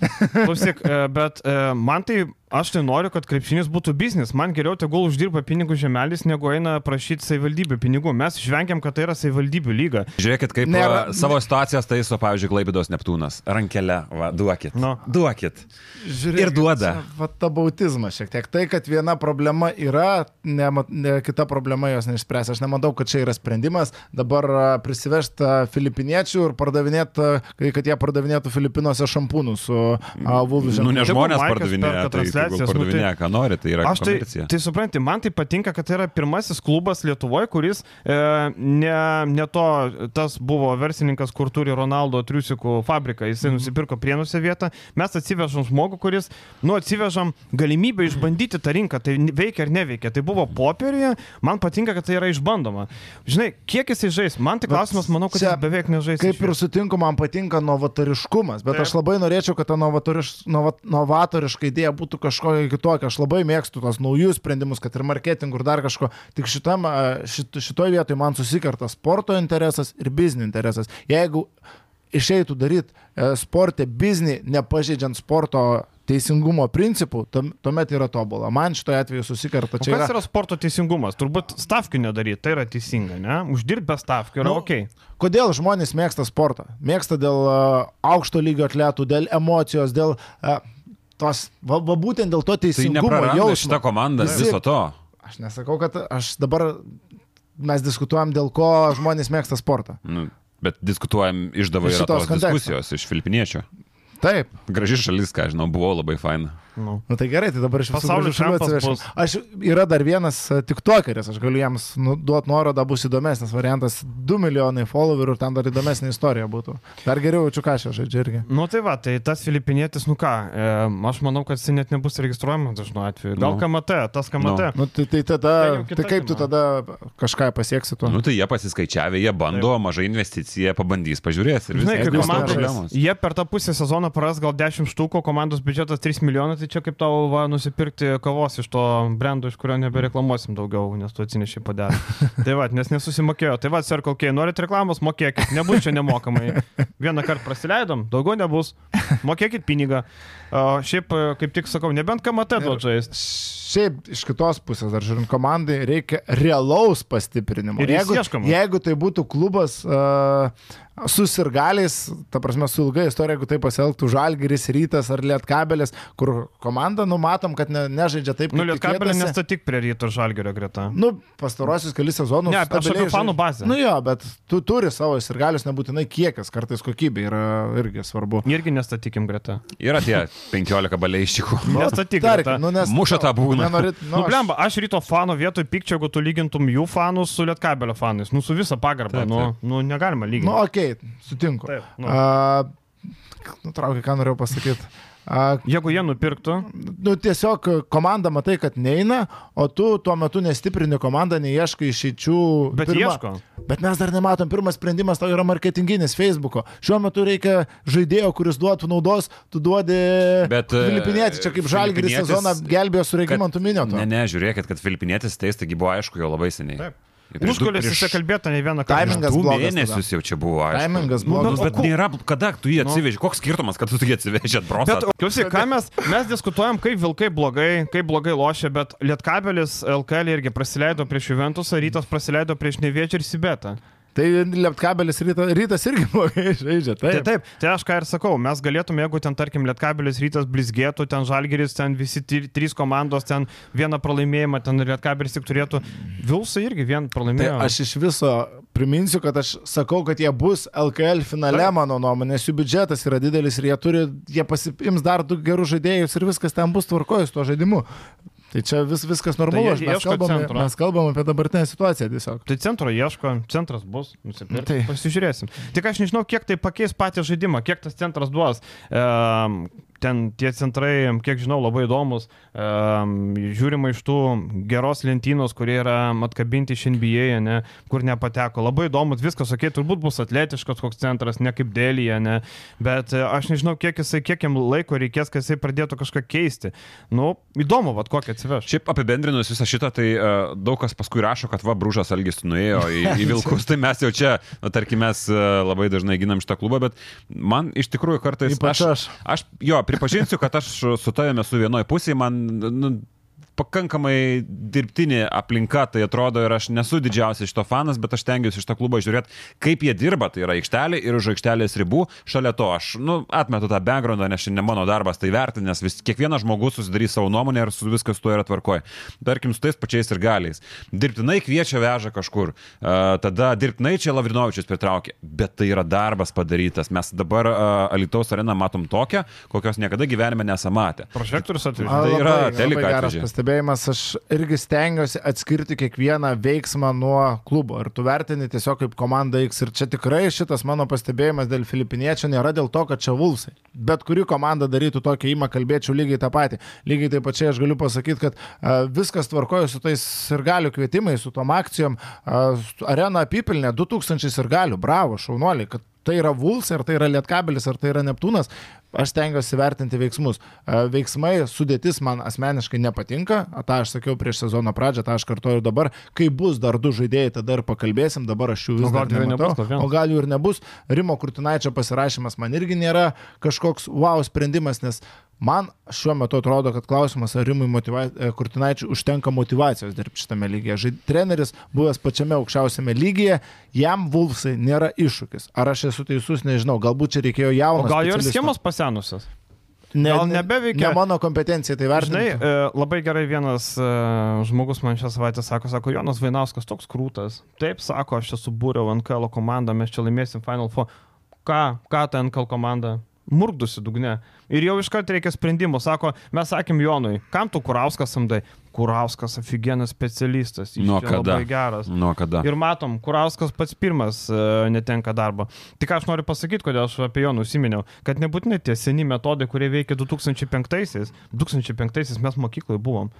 Klausyk, e, bet e, man tai, aš tai noriu, kad krepšinis būtų biznis. Man geriau tegul uždirba pinigų žemelis, negu eina prašyti savivaldybių pinigų. Mes išvengiam, kad tai yra savivaldybių lyga. Žiūrėkit, kaip Nėra- Nėra, savo situacijas taiso, pavyzdžiui, Klaibidos Neptūnas. Rankelę, va, duokit. Nu. Duokit. Žiūrėk, Ir duoda. čia Va tabautizmas šiek tiek. Tai, kad viena problema yra, ne, ne, kita problema jos neišspręs. Aš nemanau, kad čia yra sprendimas dabar prisivežti filipiniečių ir pardavinėti, kad jie pardavinėtų Filipinuose šampūnus su Vulviu Nu, ne žmonės pardavinėja, tai nu, tai- pardavinėja, ką nori, tai yra Aš tai, komercija. tai supranti, man tai patinka, kad tai yra pirmasis klubas Lietuvoje, kuris e, ne, ne to, tas buvo verslininkas, kur turi Ronaldo triusikų fabriką, jisai nusipirko prienuose vietą, mes atsivežam žmogų, kuris, nu, atsivežam galimybę išbandyti tą rinką, tai veikia ar neveikia. Tai buvo popieriuje, man patinka, kad tai yra išbandoma. Žinai, kiek jisai žais, man tai klausimas, manau, kad čia jis beveik nežais. Kaip ir sutinku, man patinka novatoriškumas, bet Taip. aš labai norėčiau, kad ta novatoriš, nova, novatoriška idėja būtų kažkokia kitokia. Aš labai mėgstu tos naujus sprendimus, kad ir marketingų ir dar kažko. Tik šitam, šit, šitoj vietoj man susikerta sporto interesas ir biznio interesas. Jeigu išeitų daryti sportę biznį, nepažeidžiant sporto teisingumo principų, tuom- tuomet yra tobula. Man šitoje atveju susikerta O čia. kas Yra... yra sporto teisingumas? Turbūt stavkių nedaryti, tai yra teisinga, ne? Uždirbti be stavkių yra Nu, ok. Kodėl žmonės mėgsta sportą? Mėgsta dėl uh, aukšto lygio atletų, dėl emocijos, dėl uh, tos, va, va būtent dėl to Tai teisingumo nepraranda jausmo. šitą komandą Visi- viso to. Aš nesakau, kad aš dabar mes diskutuojam, dėl ko žmonės mėgsta sportą. Nu, bet diskutuojam, išdava Iš tos konteksto. diskusijos iš filipiniečio. Taip, Graži šalis, ką žinau, buvo labai faina. Nu. nu tai gerai, tai dabar iš visų Pasaulio šalių bus. Aš yra dar vienas uh, tik tokeris, aš galiu jiems nu, duoti nuorodą, bus įdomesnis variantas. 2 milijonai followerių ir ten dar įdomesnė istorija būtų. Dar geriau jaučiu kažką žaidžiu irgi. Nu tai va, tai tas filipinietis, nu ką, e, aš manau, kad jis net nebus registruojamas dažnu atveju. Gal Nu. KMT, tas KMT. Nu, tai, tai, tada, Tai tai kaip tu tada kažką pasieksi tuo? Nu tai jie pasiskaičiavę, jie bando, mažai investicija, pabandys, pažiūrės ir Žinai, viskas. kaip Nebus komanda, problemos. jie per tą pusę sezoną praras gal 10 štukų, komandos biudžetas 3 milijonai, tai čia kaip tau va, nusipirkti kavos iš to brendo, iš kurio nebereklamuosim daugiau, nes tu atsineši padarį. tai va, nes nesusimokėjo. Tai va, Circle K, norit reklamos, mokėkit, nebus čia nemokamai. Vieną kartą prasileidom, daugiau nebus, mokėkit pinigą. O, šiaip, e, kaip tik sakau, nebent KMT duot žaisti. Šiaip iš kitos pusės, dar žiūrint komandai, reikia realaus pastiprinimo. Ir jeigu, ieškoma. jeigu tai būtų klubas uh, su sirgaliais, ta prasme, su ilga istorija, jeigu tai pasielgtų Žalgiris, Rytas ar Lietkabelis, kur komanda, numatom, kad ne, nežaidžia taip, Nu, kaip Lietkabelė tikėtasi. nestatyk prie ryto ir žalgerio greta. Nu, pastarosius kelius sezonus. Ne, aš apie fanų bazę. Nu jo, bet tu turi savo sirgalius, nebūtinai kiekis, kartais kokybė yra irgi svarbu. Irgi nestatykim greta. Yra tie 15 baleiščikų. Nestatyk Tarkim, greta. nu, nes, Muša tą būgną. Nenorit, Nu, nu blemba, aš ryto fanų vietoj pykčio, jeigu tu lygintum jų fanus su Lietkabelio fanais. Nu, su visa pagarba. Taip, Nu, taip. nu, negalima lyginti. Nu, okei, okay, sutinku. Taip, nu. Uh, nutraukiu, ką norėjau pasakyti. Jeigu jie nupirktų, nu, tiesiog komanda matai, kad neina, o tu tuo metu nestiprini komandą, neieškai išeičių. bet Pirma- ieško. Bet mes dar nematom, pirmas sprendimas tau yra marketinginis Facebook'o. Šiuo metu reikia žaidėjo, kuris duotų naudos, tu duodi Bet, e, Filipinietį, čia kaip Žalgiris sezoną gelbėjo su Regimantu Minėtu. Ne, ne, žiūrėkit, kad filipinėtis teis, taigi buvo aišku jau labai seniai. Taip. Prieš- įsikalbėta ne vieną kartą. Timingas Du mėnesius jau čia buvo. aišku. Timingas Nu, blogas. Bet o ku- nėra, kada tu jį atsiveži, koks skirtumas, kad tu jį atsiveži Bet, atbrosą. klausyk, ką mes, mes diskutuojam, kaip Vilkai blogai, kaip blogai lošia, bet Lietkabelis LKL irgi praleido prieš Juventusą, Rytas praleido prieš Neviečią ir Sibetą. Tai Lietkabelis ryta, rytas irgi blogai žaidžia. Tai Taip. taip, tai aš ką ir sakau, mes galėtume, jeigu ten, tarkim, Lietkabelis rytas blizgėtų, ten Žalgeris, ten visi tri- trys komandos, ten vieną pralaimėjimą, ten Lietkabelis tik turėtų, Vilsai irgi vien Tai pralaimėjo. aš iš viso priminsiu, kad aš sakau, kad jie bus LKL finale, Taip. mano nuomonė, nes jų biudžetas yra didelis ir jie turi, jie pasiims dar du gerus žaidėjus ir viskas ten bus tvarkoju su tuo žaidimu. Tai čia vis, viskas normalu, Tai mes, centro. mes kalbame apie dabartinę situaciją tiesiog. Tai centro ieško, centras bus, nusipirkti. Tai-. Pasižiūrėsim. Tik aš nežinau, kiek tai pakeis patį žaidimą, kiek tas centras duos. Ehm, ten tie centrai, kiek žinau, labai įdomus. Um, žiūrima iš tų geros lentynos, kurie yra atkabinti iš NBA, ne, kur nepateko. Labai įdomus, viskas, okei, okay, turbūt bus atletiškas koks centras, ne kaip dėlyje, ne. Bet e, aš nežinau, kiek jisai, kiek jam laiko reikės, kad jisai pradėtų kažką keisti. Nu, įdomu, vad kokią atsiveš. Šiaip apibendrinus visą šitą, tai uh, daug kas paskui rašo, kad va, Brūžas Algis nuėjo į, į Vilkus, tai mes jau čia, na, tarkim, mes uh, labai dažnai ginam šitą klubą, bet man iš tikrųjų kartais... Ypač aš. Aš, jo, pripažinsiu, kad aš su tavimi esu vienoje pusėje, man nu, pakankamai dirbtinė aplinka, tai atrodo ir aš nesu didžiausias šito fanas, bet aš tengiuosi iš to klubo žiūrėti, kaip jie dirba, tai yra aikštelė ir už aikštelės ribų. Šalia to aš, nu, atmetu tą backgroundą, nes šiandien mano darbas tai vertinti, nes vis, kiekvienas žmogus susidarys savo nuomonę ir su viskas tuo yra tvarkoje. Tarkim, su tais pačiais ir galiais. Dirbtinai kviečia veža kažkur, uh, tada dirbtinai čia Lavrinovičius pritraukė, bet tai yra darbas padarytas. Mes dabar uh, Alitaus areną matom tokią, kokios niekada gyvenime nesamatė. Prožektorius atvežė. Tai yra telika atvežė. Pastebėjimas, aš irgi stengiuosi atskirti kiekvieną veiksmą nuo klubo. Ir tu vertini tiesiog kaip komanda X. Ir čia tikrai šitas mano pastebėjimas dėl filipiniečio nėra dėl to, kad čia vulsai. Bet kuri komanda darytų tokį įmą, kalbėčiau lygiai tą patį. Lygiai taip pačiai aš galiu pasakyti, kad a, viskas tvarkoja su tais ir galių kvietimais, su tom akcijom. A, arena apipilnė 2000 ir galių. Bravo, šaunuoliai, kad tai yra Vuls, ar tai yra Lietkabelis, ar tai yra Neptūnas, aš stengiuosi vertinti veiksmus. E, Veiksmai, sudėtis man asmeniškai nepatinka, tą aš sakiau prieš sezono pradžią, tą aš kartuoju dabar, kai bus dar du žaidėjai, tada ir pakalbėsim, dabar aš jų vis dar nematau. O gal jų ir nebus. Rimo Kurtinaičio pasirašymas man irgi nėra kažkoks wow sprendimas, nes man šiuo metu atrodo, kad klausimas, ar Rimui e, Kurtinaičiui užtenka motivacijos dirbti šitame lygyje. Žaid... Treneris buvęs pačiame aukščiausiame lygyje, jam Vulfsai nėra iššūkis. Ar aš esu teisus, nežinau, galbūt čia reikėjo jauno. gal jau ir schemos pasenusios? ne, gal ne- nebeveikia? Ne mano kompetencija tai Žinai, vertinti. e, labai gerai vienas e, žmogus man šią savaitę sako, sako, Jonas Vainauskas toks krūtas. Taip, sako, aš čia subūriau NKL komandą, mes čia laimėsim Final Four. Ką, ką ta NKL komanda? Murkdusi dugne. Ir jau iškart reikia sprendimo. Sako, mes sakėm Jonui, kam tu Kurauskas samdai? Kurauskas aфиgenas specialistas. jis Nuo kada? Labai geras. Nuo kada? Ir matom, Kurauskas pats pirmas e, netenka darbo. Tik ką aš noriu pasakyti, kodėl aš apie jo nusiminiau, kad nebūtinai tie seni metodai, kurie veikia 2005-aisiais, 2005-aisiais mes mokykloje buvom.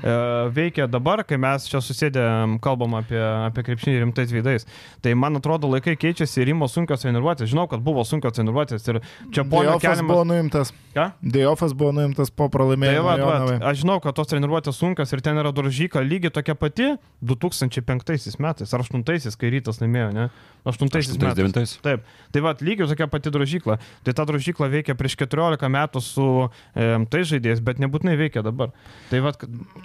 E, veikia dabar, kai mes čia susėdė, kalbam apie, apie krepšinį rimtais veidais. Tai man atrodo, laikai keičiasi ir įmo sunkios treniruotės. Žinau, kad buvo sunkios treniruotės ir čia buvo Dėjofas buvo nuimtas. Ką? Dėjofas buvo nuimtas po Tai pralaimėjimo. va, va, Jonavai. aš žinau, kad tos treniruotės sunkios ir ten yra drožyka lygiai tokia pati 2005 metais ar 2008, kai rytas laimėjo, ne? 8 metais. 9. Taip, tai va, lygiai tokia pati drožykla. Tai ta drožykla veikia prieš 14 metų su e, tai žaidėjais, bet nebūtinai veikia dabar. Tai va,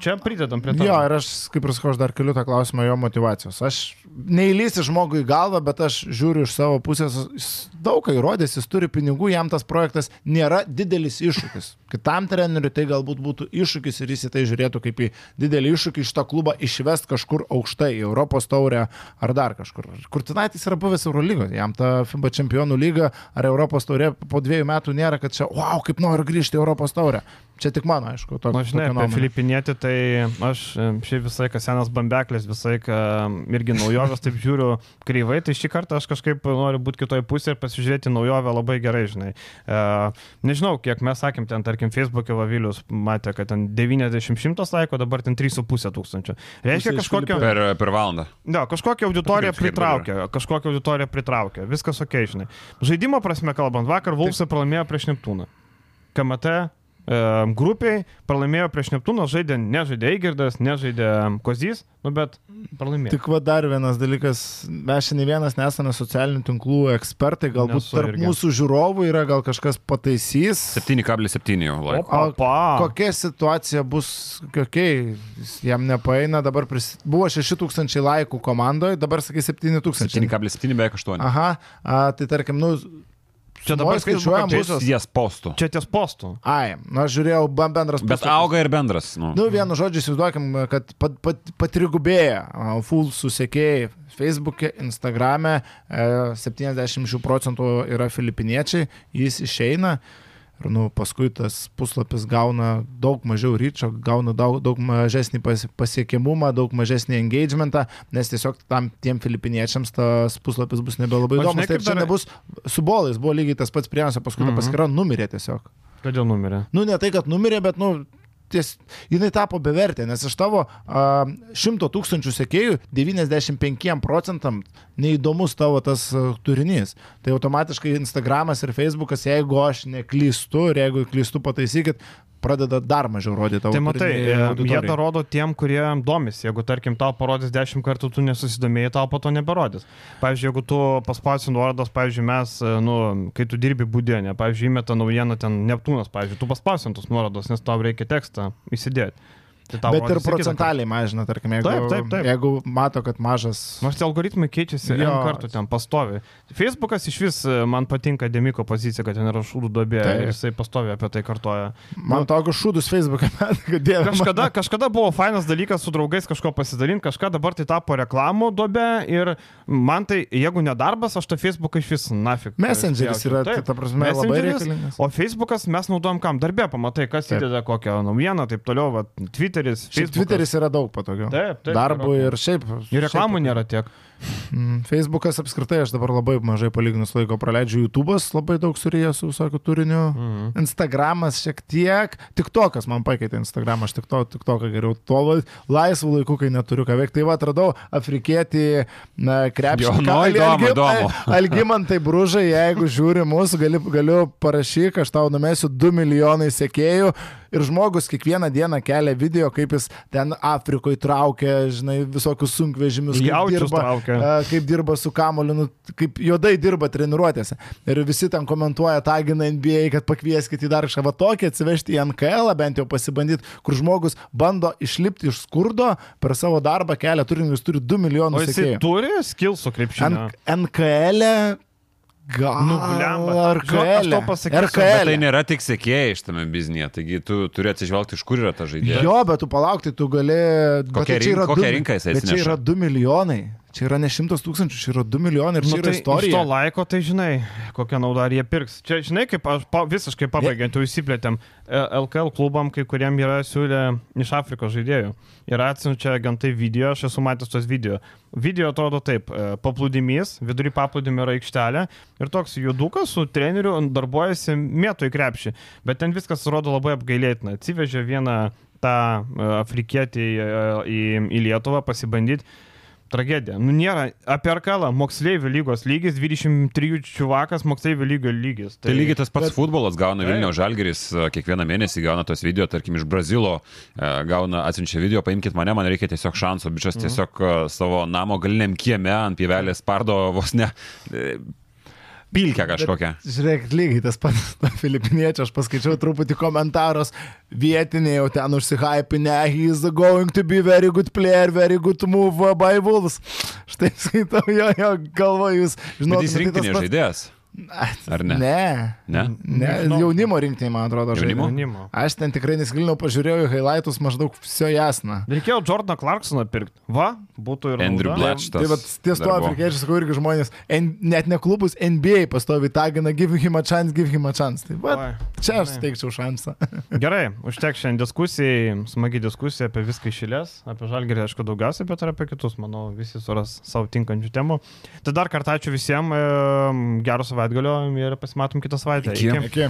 čia pridedam prie to. Jo, ir aš, kaip ir sakau, aš dar keliu tą klausimą jo motivacijos. Aš neįlysi žmogui į galvą, bet aš žiūriu iš savo pusės, daug ką įrodęs, jis turi pinigų, jam tas projektas nėra didelis iššūkis. Kitam treneriui tai galbūt būtų iššūkis ir jis į tai žiūrėtų kaip į didelį iššūkį iš tą klubą išvest kažkur aukštai, į Europos taurę ar dar kažkur. Kurtinaitis yra buvęs Eurolygos, jam ta FIBA čempionų lyga ar Europos taurė po dviejų metų nėra, kad čia, wow, kaip noriu grįžti į Europos taurę. Čia tik mano, aišku, to. Na, žinai, apie Filipinėtį, tai aš šiaip visai, kas senas bambeklis, visai, irgi naujovės, taip žiūriu kreivai, tai šį kartą aš kažkaip noriu būti kitoje pusėje ir pasižiūrėti naujovę labai gerai, žinai. E, nežinau, kiek mes sakėm, ten, tarkim, Facebook'e Vavilius matė, kad ten 90-100 laiko, dabar ten 3,5 tūkstančio. Reiškia kažkokią... Per, per valandą. Ne, kažkokią auditoriją pritraukia, kažkokią auditoriją pritraukia, viskas ok, žinai. Žaidimo prasme kalbant, vakar Vulfsai pralaimėjo prieš Neptūną. KMT grupiai pralaimėjo prieš Neptūną, žaidė, nežaidė Eigirdas, nežaidė Kozys, nu bet pralaimėjo. Tik va dar vienas dalykas, mes šiandien vienas nesame socialinių tinklų ekspertai, galbūt Nesu tarp irgi. mūsų žiūrovų yra gal kažkas pataisys. 7,7 jau laiko. Kokia situacija bus, kokiai, jam nepaeina, dabar pris... buvo 6000 laikų komandoje, dabar sakai 7000. 7,7 beveik 8. Aha, a, tai tarkim, nu, Čia dabar skaičiuojam Čia mūsų. ties postų. Čia ties postų. Ai, nu aš žiūrėjau bendras Bet puslapis. auga ir bendras. Nu. Nu, vienu žodžiu, įsivaizduokim, kad pat, pat, patrigubėja full susiekėjai Facebook'e, Instagram'e, e, 70 procentų yra filipiniečiai, jis išeina. Ir nu, paskui tas puslapis gauna daug mažiau ryčio, gauna daug, daug mažesnį pas, pasiekimumą, daug mažesnį engagementą, nes tiesiog tam tiem filipiniečiams tas puslapis bus nebelabai įdomus. Taip, čia dar- nebus su bolais, buvo lygiai tas pats prienose, paskui ta Mhm. paskira numirė tiesiog. Kodėl numirė? Nu, ne tai, kad numirė, bet, nu, ties, jinai tapo bevertė, nes iš tavo a, 100 tūkstančių sekėjų 95 procentam neįdomus tavo tas a, turinys. Tai automatiškai Instagramas ir Facebookas, jeigu aš neklystu ir jeigu klystu pataisykit, pradeda dar mažiau rodyti tavo Tai matai, e, jie tą rodo tiem, kurie domisi. Jeigu, tarkim, tau parodys 10 kartų, tu nesusidomėjai, tau po to neberodys. Pavyzdžiui, jeigu tu paspausi nuorodas, pavyzdžiui, mes, e, nu, kai tu dirbi būdienė, pavyzdžiui, įmeta naujieną ten Neptūnas, pavyzdžiui, tu paspausi tos nuorodos, nes tau reikia tekstą įsidėti. Tai Bet ir procentaliai mažina, tarkim, jeigu, Taip, taip, taip. jeigu mato, kad mažas. Nors tie algoritmai keičiasi Jo. Kartų ten pastovi. Facebookas iš vis e, man patinka Demiko pozicija, kad ten yra šūdų dobė Taip. ir jisai pastovi apie tai kartoja. Man tokius šūdus Facebook'e, kad dieve. Kažkada, kažkada buvo fainas dalykas su draugais kažko pasidalinti, kažką dabar tai tapo reklamų dobė ir man tai, jeigu nedarbas, aš tą Facebooką iš vis nafik. Messengeris yra, Taip. tai ta prasme, labai reikalingas. O Facebookas mes naudojam kam? Darbė, pamatai, kas įdeda kokią naujieną, taip toliau, va, Twitteris, Šiaip. Twitteris yra daug patogiau. Taip, taip, Darbui gerokai. ir šiaip. Ir reklamų šiaip- nėra tiek. Mm, Facebookas apskritai aš dabar labai mažai palyginus laiko praleidžiu, YouTube'as labai daug surijęs su visokiu turiniu, Mhm. Instagramas šiek tiek, tik tokas man pakeitė Instagramą, aš tik to, tik toką geriau, tuo la- laisvų laikų, kai neturiu ką veikti. Tai va, atradau afrikietį. Jo, nu, įdomu, įdomu. Algimantai Bružai, jeigu žiūri mūsų, gali, galiu parašyti, aš tau numesiu 2 milijonai sekėjų. Ir žmogus kiekvieną dieną kelia video, kaip jis ten Afrikoje traukia, žinai, visokius sunkvežimius, Jaučius traukia. A, kaip dirba su kamoliu, nu, kaip juodai dirba treniruotėse. Ir visi ten komentuoja, tagina NBA, kad pakvieskit į dar kažką tokį atsivežti į NKL, bent jau pasibandyti, kur žmogus bando išlipti iš skurdo per savo darbą kelia turinį, jis turi 2 O milijonus sekėjų. turi skilsų krepšinio. NKL. Gal. Nu, blemba. Aš tau pasakysiu, RKL. tai nėra tik sėkėjai iš tame biznėje, taigi tu turi atsižvelgti, iš kur yra ta žaidėja. Jo, bet tu palauk, tai tu gali. bet Kokią tai čia rink- yra kokią du- rinką jisai Bet čia atsineša? yra 2 milijonai. Čia yra ne 100 tūkstančių, čia yra 2 milijonai ir čia Nu, yra tai iš to istorija. laiko, tai žinai, kokią naudą ar jie pirks. Čia, žinai, kaip aš pa, visiškai pabaigiant, jau įsiplėtėm, E, LKL klubam, kai kuriem yra siūlę iš Afrikos žaidėjų. Ir atsiunčia agentai video, aš esu matęs tos video. Video atrodo taip, e, paplūdimys, vidury paplūdimio yra aikštelė ir toks judukas su treneriu darbuojasi mėtų į krepšį. Bet ten viskas atrodo labai apgailėtina. Atsivežė vieną tą e, afrikietį e, į, į Lietuvą pasibandyti. Tragedija. Nu, nėra. Apie Arkalą moksleivių lygos lygis, 23 čiuvakas moksleivių lygio lygis. Tai lygiai tas pats Bet- futbolas gauna. Vilnių Žalgeris, e, kiekvieną mėnesį gauna tos video, tarkim, iš Brazilo e, gauna, atsiunčia video, paimkit mane, man reikia tiesiog šanso, bičias tiesiog e, savo namo galiniam kieme ant pievelės pardo vos ne pilkę kažkokią. Žiūrėk, lygiai tas pats filipiniečio, aš paskaičiau truputį komentarus, vietiniai jau ten užsihypinę, he's going to be very good player, very good move by Wolves. Štai skaitau jo, jo galvoju, jūs žinote, Bet jis rinktinė žaidėjas. Ar ne? Ne. Ne? ne Nežinau. jaunimo rinktinė, man atrodo, žaidė. Jaunimo. Aš ten tikrai nesigilinau, pažiūrėjau į highlightus maždaug viso jasna. Reikėjo Jordaną Clarksoną pirkti. Va, būtų ir Andrew nauda. Blatch. Tai Tas va, ties buvo. afrikiečiai, sakau, irgi žmonės, N, net ne klubus NBA pastovi tagina, give him a chance, give him a chance. Tai va, čia aš teikčiau šansą. Gerai, užtek šiandien diskusijai, smagi diskusija apie viską išėlės, apie žalgerį, aišku, daugiausiai, bet ir apie kitus, manau, visi suras savo tinkančių temų. Tai dar kartą ačiū visiems, gero savaitgalio ir pasimatom kitą savaitę. Iki. Iki.